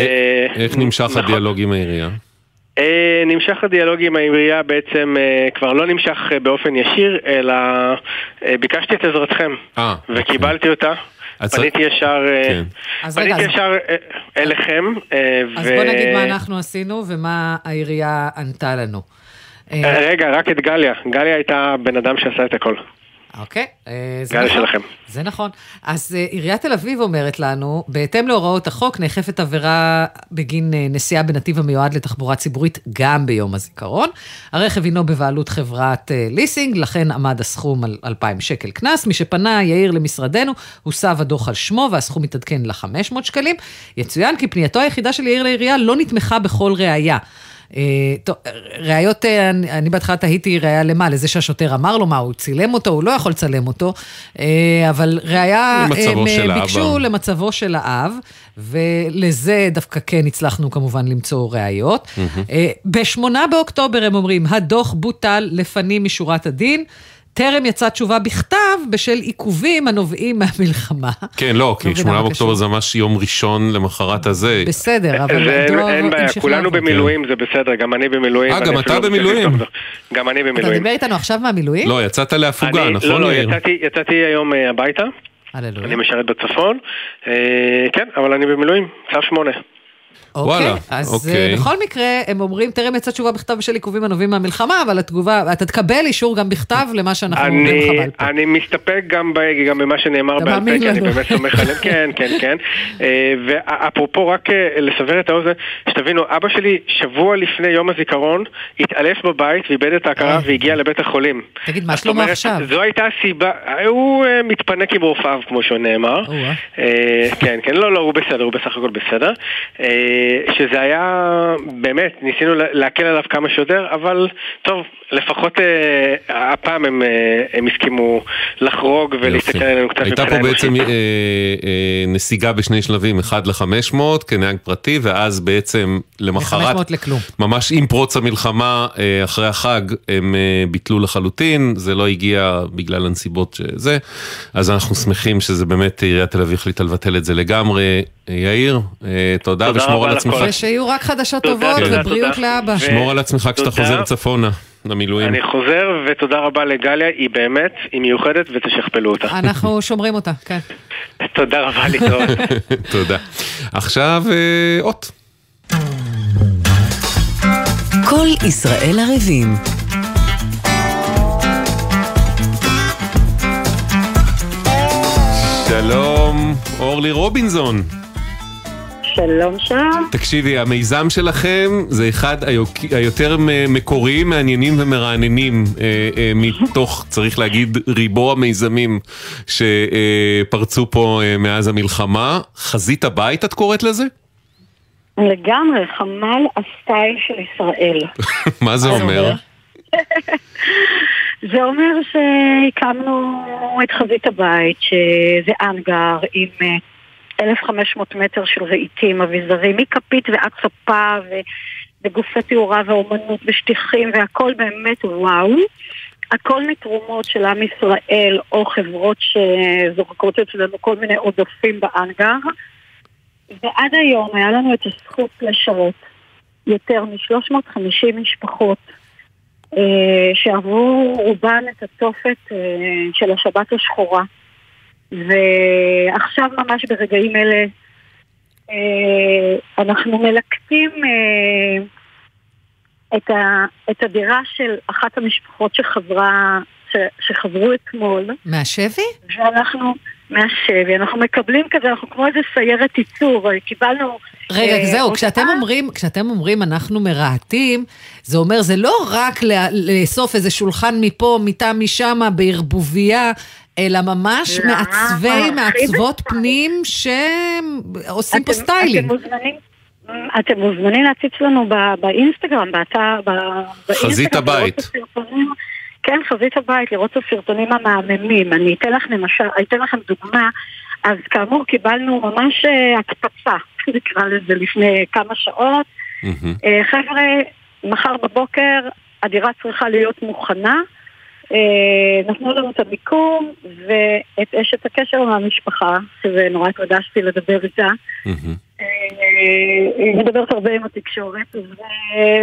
S8: איך נמשך
S18: נכון.
S8: הדיאלוג עם העירייה?
S18: אה, נמשך הדיאלוג עם העירייה בעצם אה, כבר לא נמשך אה, באופן ישיר, אלא אה, ביקשתי את עזרתכם,
S8: אה,
S18: וקיבלתי אותה.
S8: אז-
S18: פניתי ישר, אה,
S8: כן.
S9: אז רגע,
S18: פניתי
S9: אז-
S18: ישר אה, אליכם, אה,
S9: אז
S18: ו-
S9: בוא נגיד מה אנחנו עשינו ומה העירייה ענתה לנו. אה,
S18: אה, רגע, רק את גליה. גליה הייתה בן אדם שעשה את הכל.
S9: אוקיי, אה, זה נכון.
S18: שלכם.
S9: זה נכון. אז אה, עיריית תל אביב אומרת לנו, בהתאם להוראות החוק, נאכפת עבירה בגין אה, נסיעה בנתיב המיועד לתחבורה ציבורית גם ביום הזיכרון. הרכב הינו בבעלות חברת ליסינג, לכן עמד הסכום על 2,000 שקל קנס. מי שפנה יאיר למשרדנו, הוסב הדוח על שמו והסכום מתעדכן ל-500 שקלים. יצוין כי פנייתו היחידה של יאיר לעירייה לא נתמכה בכל ראייה. אה, טוב, ראיות, אה, אני, בהתחלה תהיתי ראייה למה? לזה שהשוטר אמר לו מה, הוא צילם אותו, הוא לא יכול לצלם אותו, אה, אבל ראייה,
S8: למצבו
S9: הם
S8: של
S9: אה,
S8: האב.
S9: ביקשו למצבו של האב, ולזה דווקא כן הצלחנו כמובן למצוא ראיות. אה, בשמונה באוקטובר הם אומרים, הדוח בוטל לפנים משורת הדין. טרם יצאה תשובה בכתב בשל עיכובים הנובעים מהמלחמה.
S8: כן, לא, כי
S9: מבינה
S8: 8
S9: מה
S8: באוקטובר. זה ממש יום ראשון למחרת הזה.
S9: בסדר, אבל
S18: זה אין- בעיה, כולנו. במילואים, זה בסדר, גם אני במילואים.
S8: אה, גם אתה
S18: לא צריך
S8: במילואים?
S18: גם אני
S9: אתה
S18: במילואים.
S9: דיבר איתנו עכשיו מהמילואים?
S8: לא, יצאת להפוגה,
S18: אני-
S8: נכון,
S18: לא, לא,
S8: יאיר?
S18: יצאתי- יצאתי היום אה, הביתה.
S9: הללויה.
S18: אני משרת בצפון. אה, כן, אבל אני במילואים, צו שמונה.
S9: אוקיי,
S8: וואלה,
S9: אז
S8: אוקיי.
S9: אה, בכל מקרה, הם אומרים, טרם יצאה תשובה בכתב בשל עיכובים הנובעים מהמלחמה, אבל התגובה, אתה תקבל אישור גם בכתב למה שאנחנו אומרים
S18: אני,
S9: לך בעל פה.
S18: אני מסתפק גם, ב, גם במה שנאמר בעל פה, כי אני. באמת סומך עליהם, כן, כן, כן. אה, ואפרופו, רק אה, לסבר את האוזן, שתבינו, אבא שלי שבוע לפני יום הזיכרון התעלף בבית ואיבד את ההכרה והגיע לבית החולים.
S9: תגיד, מה
S18: אומרת,
S9: עכשיו?
S18: זו הייתה הסיבה, הוא מתפנק עם רופאיו, כמו שנאמר. כן, כן, לא, לא, הוא בסדר, הוא בסך הכל בסדר. אה, שזה היה, באמת, ניסינו לה- להקל עליו כמה שיותר, אבל טוב, לפחות אה, הפעם הם, אה, הם הסכימו לחרוג ולהסתכל עלינו קצת
S8: הייתה פה
S18: מבחינה
S8: בעצם
S18: אנושית.
S8: אה, אה, נסיגה בשני שלבים, אחד ל-500 כנהג פרטי, ואז בעצם למחרת,
S9: מ-500 לכלום.
S8: ממש עם פרוץ המלחמה, אה, אחרי החג, הם אה, ביטלו לחלוטין, זה לא הגיע בגלל הנסיבות שזה, אז אנחנו שמחים שזה באמת, עיריית תל אביב החליטה לבטל את זה לגמרי. יאיר, אה, תודה,
S18: תודה
S8: ושמור
S18: רבה
S8: על עצמך.
S9: ושיהיו רק חדשות טובות ובריאות. לאבא.
S8: שמור על עצמך כשאתה. חוזר צפונה, למילואים.
S18: אני חוזר, ותודה רבה לגליה, היא באמת, היא מיוחדת ותשכפלו אותה.
S9: אנחנו שומרים אותה, כן.
S18: תודה רבה, להתראות.
S8: תודה. עכשיו, אה, אות.
S1: כל ישראל ערבים.
S8: שלום, אורלי רובינזון.
S19: שלום שלום.
S8: תקשיבי, המיזם שלכם זה אחד היותר מקוריים, מעניינים ומרעננים אה, אה, מתוך, צריך להגיד, ריבו המיזמים שפרצו פה אה, מאז המלחמה. חזית הבית, את קוראת לזה?
S19: לגמרי, חמ"ל הסטייל של ישראל.
S8: מה זה אומר?
S19: זה אומר שהקמנו את חזית הבית, שזה אנגר עם 1,500 מטר של רהיטים, אביזרים, מכפית ועד ספה וגופי תאורה ואומנות ושטיחים והכל באמת וואו. הכל מתרומות של עם ישראל או חברות שזורקות אצלנו כל מיני עודפים באנגר. ועד היום היה לנו את הזכות לשרת יותר מ-350 משפחות אה, שעברו רובן את התופת אה, של השבת השחורה. ועכשיו ממש ברגעים אלה אה, אנחנו מלקטים אה, את, ה, את הדירה של אחת המשפחות שחברה, ש, שחזרו אתמול.
S9: מהשבי?
S19: ואנחנו, מהשבי, אנחנו מקבלים כזה, אנחנו כמו איזה סיירת ייצור, קיבלנו...
S9: רגע,
S19: אה,
S9: זהו, כשאתם אומרים, כשאתם אומרים אנחנו מרהטים, זה אומר, זה לא רק לאסוף איזה שולחן מפה, מיטה משמה, בערבוביה, אלא ממש מעצבי, מעצבות פנים שעושים פה
S19: אתם-
S9: סטיילינג.
S19: אתם מוזמנים, אתם מוזמנים להציץ לנו באינסטגרם, באתר.
S8: חזית הבית.
S19: כן, חזית הבית, לראות את הסרטונים המהממים. אני אתן לך למשל, אני אתן לכם דוגמה. אז כאמור קיבלנו ממש אה, הקפצה, נקרא לזה, לפני כמה שעות. אה, חבר'ה, מחר בבוקר הדירה צריכה להיות מוכנה. אה, נתנו לנו את המיקום ואת אשת הקשר מהמשפחה, שזה נורא התרגשתי לדבר איתה. אה, היא מדברת הרבה עם התקשורת,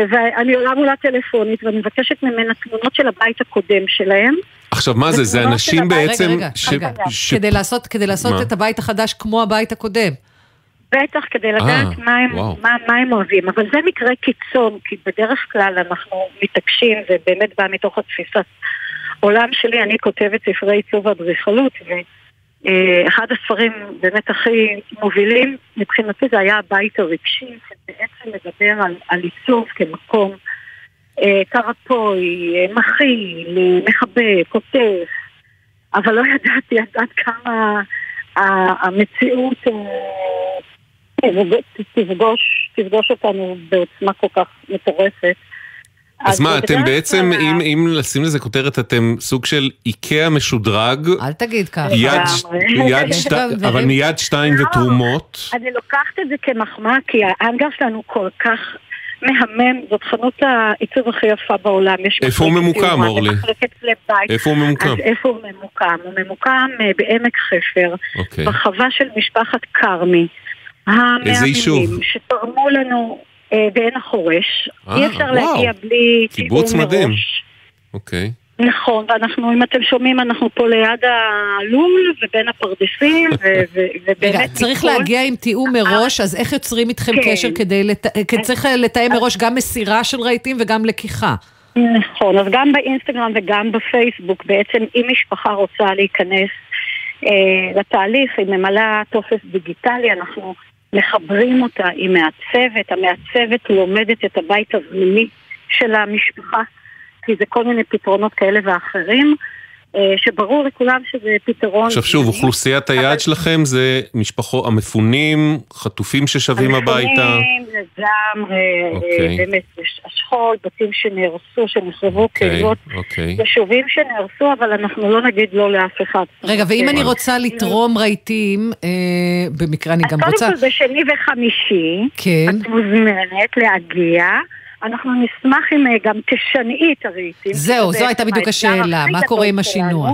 S19: ואני עולה מולה טלפונית ואני מבקשת ממנה תמונות של הבית הקודם שלהם.
S8: עכשיו, מה זה? זה אנשים בעצם...
S9: רגע, רגע, כדי לעשות, כדי לעשות? את הבית החדש כמו הבית הקודם.
S19: בטח, כדי לדעת
S9: אה,
S19: מה הם,
S9: וואו.
S19: מה, מה הם אוהבים, אבל זה מקרה קיצון, כי בדרך כלל אנחנו מתעקשים, זה באמת בא מתוך התפיסת עולם שלי, אני כותבת ספרי עיצוב ואדריכלות, ואחד הספרים באמת הכי מובילים מבחינתי זה היה הבית הרגשי, שבעצם מדבר על, על עיצוב כמקום אה, קרפוי, אה, מכיל, מחבק, עוטף, אבל לא ידעתי עד כמה המציאות אה, תפגוש- תפגוש, תפגוש אותנו בעוצמה כל כך מטורפת.
S8: אז מה, אתם בעצם,
S19: כלל-
S8: אם אם לשים לזה כותרת, אתם סוג של איקאה משודרג,
S9: אל תגיד ככה.
S8: יד. יד שת- אבל מיד שתיים
S19: לא.
S8: ותרומות.
S19: אני לוקחת את זה כמחמאה, כי האנגר שלנו כל כך מהמם, זאת חנות העיצוב הכי יפה בעולם. יש
S8: איפה הוא ממוקם, אורלי? איפה הוא ממוקם?
S19: אז איפה הוא ממוקם? הוא ממוקם אה, בעמק חפר,
S8: אוקיי.
S19: בחווה של משפחת כרמי. המאמינים
S8: יישוב?
S19: שתרמו לנו בעין החורש.
S8: אה,
S19: אי אפשר. להגיע בלי
S8: קיבוץ מדהים. אוקיי.
S19: נכון, ואנחנו, אם אתם שומעים, אנחנו פה ליד הלול ובין הפרדסים, ובאמת...
S9: רגע, צריך להגיע עם תיאום מראש, אז איך יוצרים איתכם
S19: כן.
S9: קשר כדי... לת- כי צריך לתאם מראש גם מסירה של רהיטים וגם לקיחה.
S19: נכון, אז גם באינסטגרם וגם בפייסבוק, בעצם אם משפחה רוצה להיכנס אה, לתהליך, היא ממלאה טופס דיגיטלי, אנחנו מחברים אותה עם מעצבת, המעצבת לומדת את הבית הזמיני של המשפחה, כי זה כל מיני פתרונות כאלה ואחרים, שברור לכולם שזה פתרון...
S8: עכשיו שוב. אוכלוסיית היעד שלכם זה משפחות המפונים, חתופים ששבים הביתה.
S19: המפונים לגמרי,
S8: אוקיי.
S19: אה, באמת, יש השכול, בתים שנהרסו, שנחרבו
S8: אוקיי,
S19: קהילות,
S8: אוקיי.
S19: יישובים שנהרסו, אבל אנחנו לא נגיד לא לאף אחד.
S9: רגע, ואם. אני רוצה לתרום רהיטים, אה, במקרה אני גם
S19: קודם
S9: רוצה...
S19: כל בשני וחמישי,
S9: כן.
S19: את מוזמנת להגיע. אנחנו נשמח אם אה, גם תשנעי את הרהיטים.
S9: זהו, זו הייתה בדיוק השאלה, מה קורה עם. השינוע?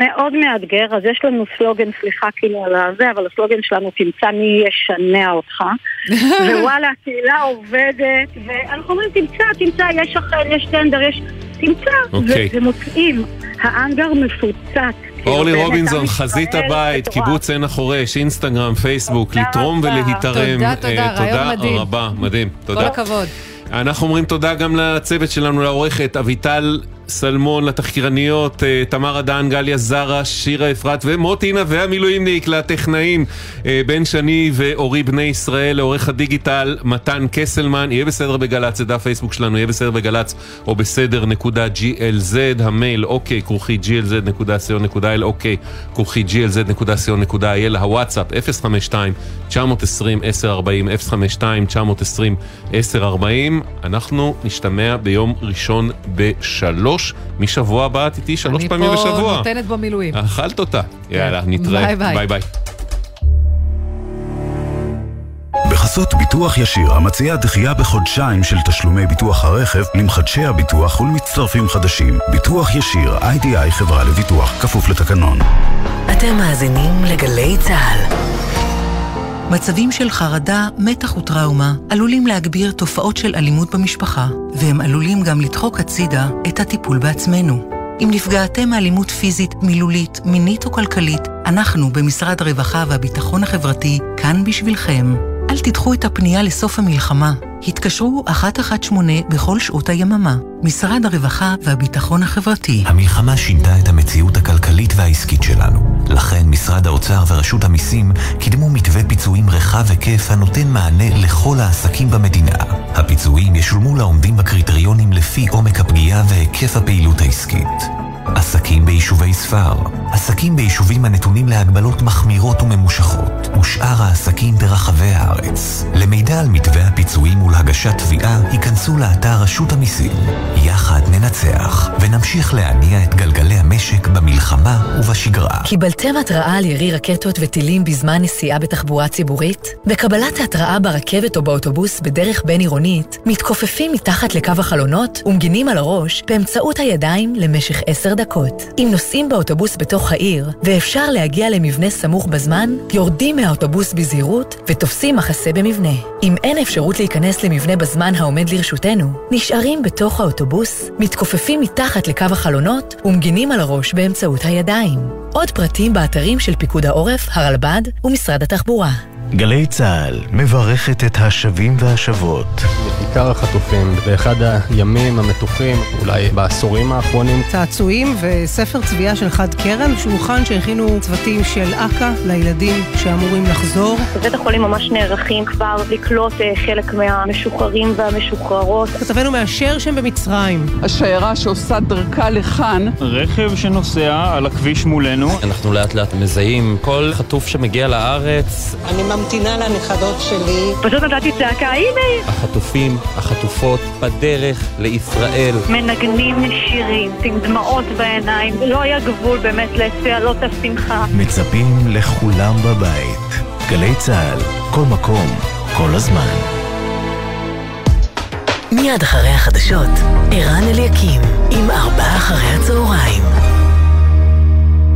S19: מאוד מאתגר, אז יש לנו סלוגן, סליחה כאילו על הזה, אבל הסלוגן שלנו תמצא מי ישנע אותך. ווואלה, הקהילה עובדת, ואנחנו אומרים תמצא, תמצא, יש אחר, יש טנדר, יש... תמצא,
S8: אוקיי.
S19: ו- ומוצאים. האנגר מפוצץ. כאילו,
S8: אורלי
S19: באמת,
S8: רובינזון, חזית הבית. קיבוץ עין החורש, אינסטגרם, פייסבוק, לתרום
S19: רבה.
S8: ולהיתרם.
S9: תודה, תודה,
S8: אה,
S9: רעיון מדהים.
S8: רבה, מדהים,
S9: כל
S8: תודה.
S9: הכבוד.
S8: אנחנו אומרים תודה גם לצוות שלנו, לעורכת אביטל סלמון, לתחקירניות, אה, תמר אדן, גליה זרה, שירה אפרת ומוטינה והמילואימניק, לטכנאים אה, בן שני ואורי בני ישראל, לעורך הדיגיטל מתן קסלמן, יהיה בסדר בגל"צ, זה דף פייסבוק שלנו, יהיה בסדר בגל"צ או בסדר נקודה glz, המייל אוקיי, כרוכי glz.co.il, אוקיי, כרוכי glz.co.il, הוואטסאפ 052-920-1040, 052-920-1040, אנחנו נשתמע ביום ראשון בשלוש, משבוע הבא את איתי שלוש פעמים
S9: אני
S8: בשבוע.
S9: פה נותנת בו מילואים.
S8: אכלת אותה. יאללה, נתראה.
S9: ביי ביי.
S8: ביי ביי.
S6: בחסות ביטוח ישיר, המציע דחייה בחודשיים של תשלומי ביטוח הרכב למחדשי הביטוח ולמצטרפים חדשים. ביטוח ישיר, איי-די-איי חברה לביטוח, כפוף לתקנון.
S1: אתם מאזינים לגלי צה"ל. מצבים של חרדה, מתח וטראומה עלולים להגביר תופעות של אלימות במשפחה, והם עלולים גם לדחוק הצידה את הטיפול בעצמנו. אם נפגעתם מאלימות פיזית, מילולית, מינית או כלכלית, אנחנו במשרד הרווחה והביטחון החברתי כאן בשבילכם. אל תדחו את הפנייה לסוף המלחמה. התקשרו 118 בכל שעות היממה. משרד הרווחה והביטחון החברתי.
S20: המלחמה שינתה את המציאות הכלכלית והעסקית שלנו. לכן משרד האוצר ורשות המיסים קידמו מתווה פיצויים רחב היקף הנותן מענה לכל העסקים במדינה. הפיצויים ישולמו לעומדים בקריטריונים לפי עומק הפגיעה והיקף הפעילות העסקית. עסקים ביישובי ספר, עסקים ביישובים הנתונים להגבלות מחמירות וממושכות, ושאר העסקים ברחבי הארץ. למידע על מתווה הפיצויים ולהגשת תביעה, היכנסו לאתר רשות המיסים. יחד ננצח, ונמשיך להניע את גלגלי המשק במלחמה ובשגרה.
S21: קיבלתם התראה על ירי רקטות וטילים בזמן נסיעה בתחבורה ציבורית? בקבלת ההתראה ברכבת או באוטובוס בדרך בין-עירונית, מתכופפים מתחת לקו החלונות ומגינים על הראש באמצעות הידיים למשך עשר דקות. אם נוסעים באוטובוס בתוך העיר ואפשר להגיע למבנה סמוך בזמן, יורדים מהאוטובוס בזהירות ותופסים מחסה במבנה. אם אין אפשרות להיכנס למבנה בזמן העומד לרשותנו, נשארים בתוך האוטובוס, מתכופפים מתחת לקו החלונות ומגינים על הראש באמצעות הידיים. עוד פרטים באתרים של פיקוד העורף, הרלב"ד ומשרד התחבורה.
S7: גלי צה"ל מברכת את השבים והשבות.
S5: בכיכר החטופים, באחד הימים המתוחים, אולי בעשורים האחרונים.
S22: צעצועים וספר צביעה של חד קרן, שולחן שהכינו צוותים של אכ"א לילדים שאמורים לחזור.
S23: בבית החולים ממש נערכים כבר לקלוט אה, חלק מהמשוחררים והמשוחררות.
S22: כתבנו מאשר שהם במצרים.
S24: השיירה שעושה דרכה לכאן.
S25: רכב שנוסע על הכביש מולנו.
S26: אנחנו לאט לאט מזהים כל חטוף שמגיע לארץ.
S27: אני ממתינה לנכדות שלי.
S23: פשוט נתתי צעקה, הנה!
S26: החטופים, החטופות, בדרך לישראל.
S23: מנגנים שירים, עם דמעות בעיניים. לא היה גבול באמת לצהלות השמחה.
S7: מצפים לכולם בבית. גלי צה"ל, כל מקום, כל הזמן.
S21: מיד אחרי החדשות, ערן אליקים, עם ארבעה אחרי הצהריים.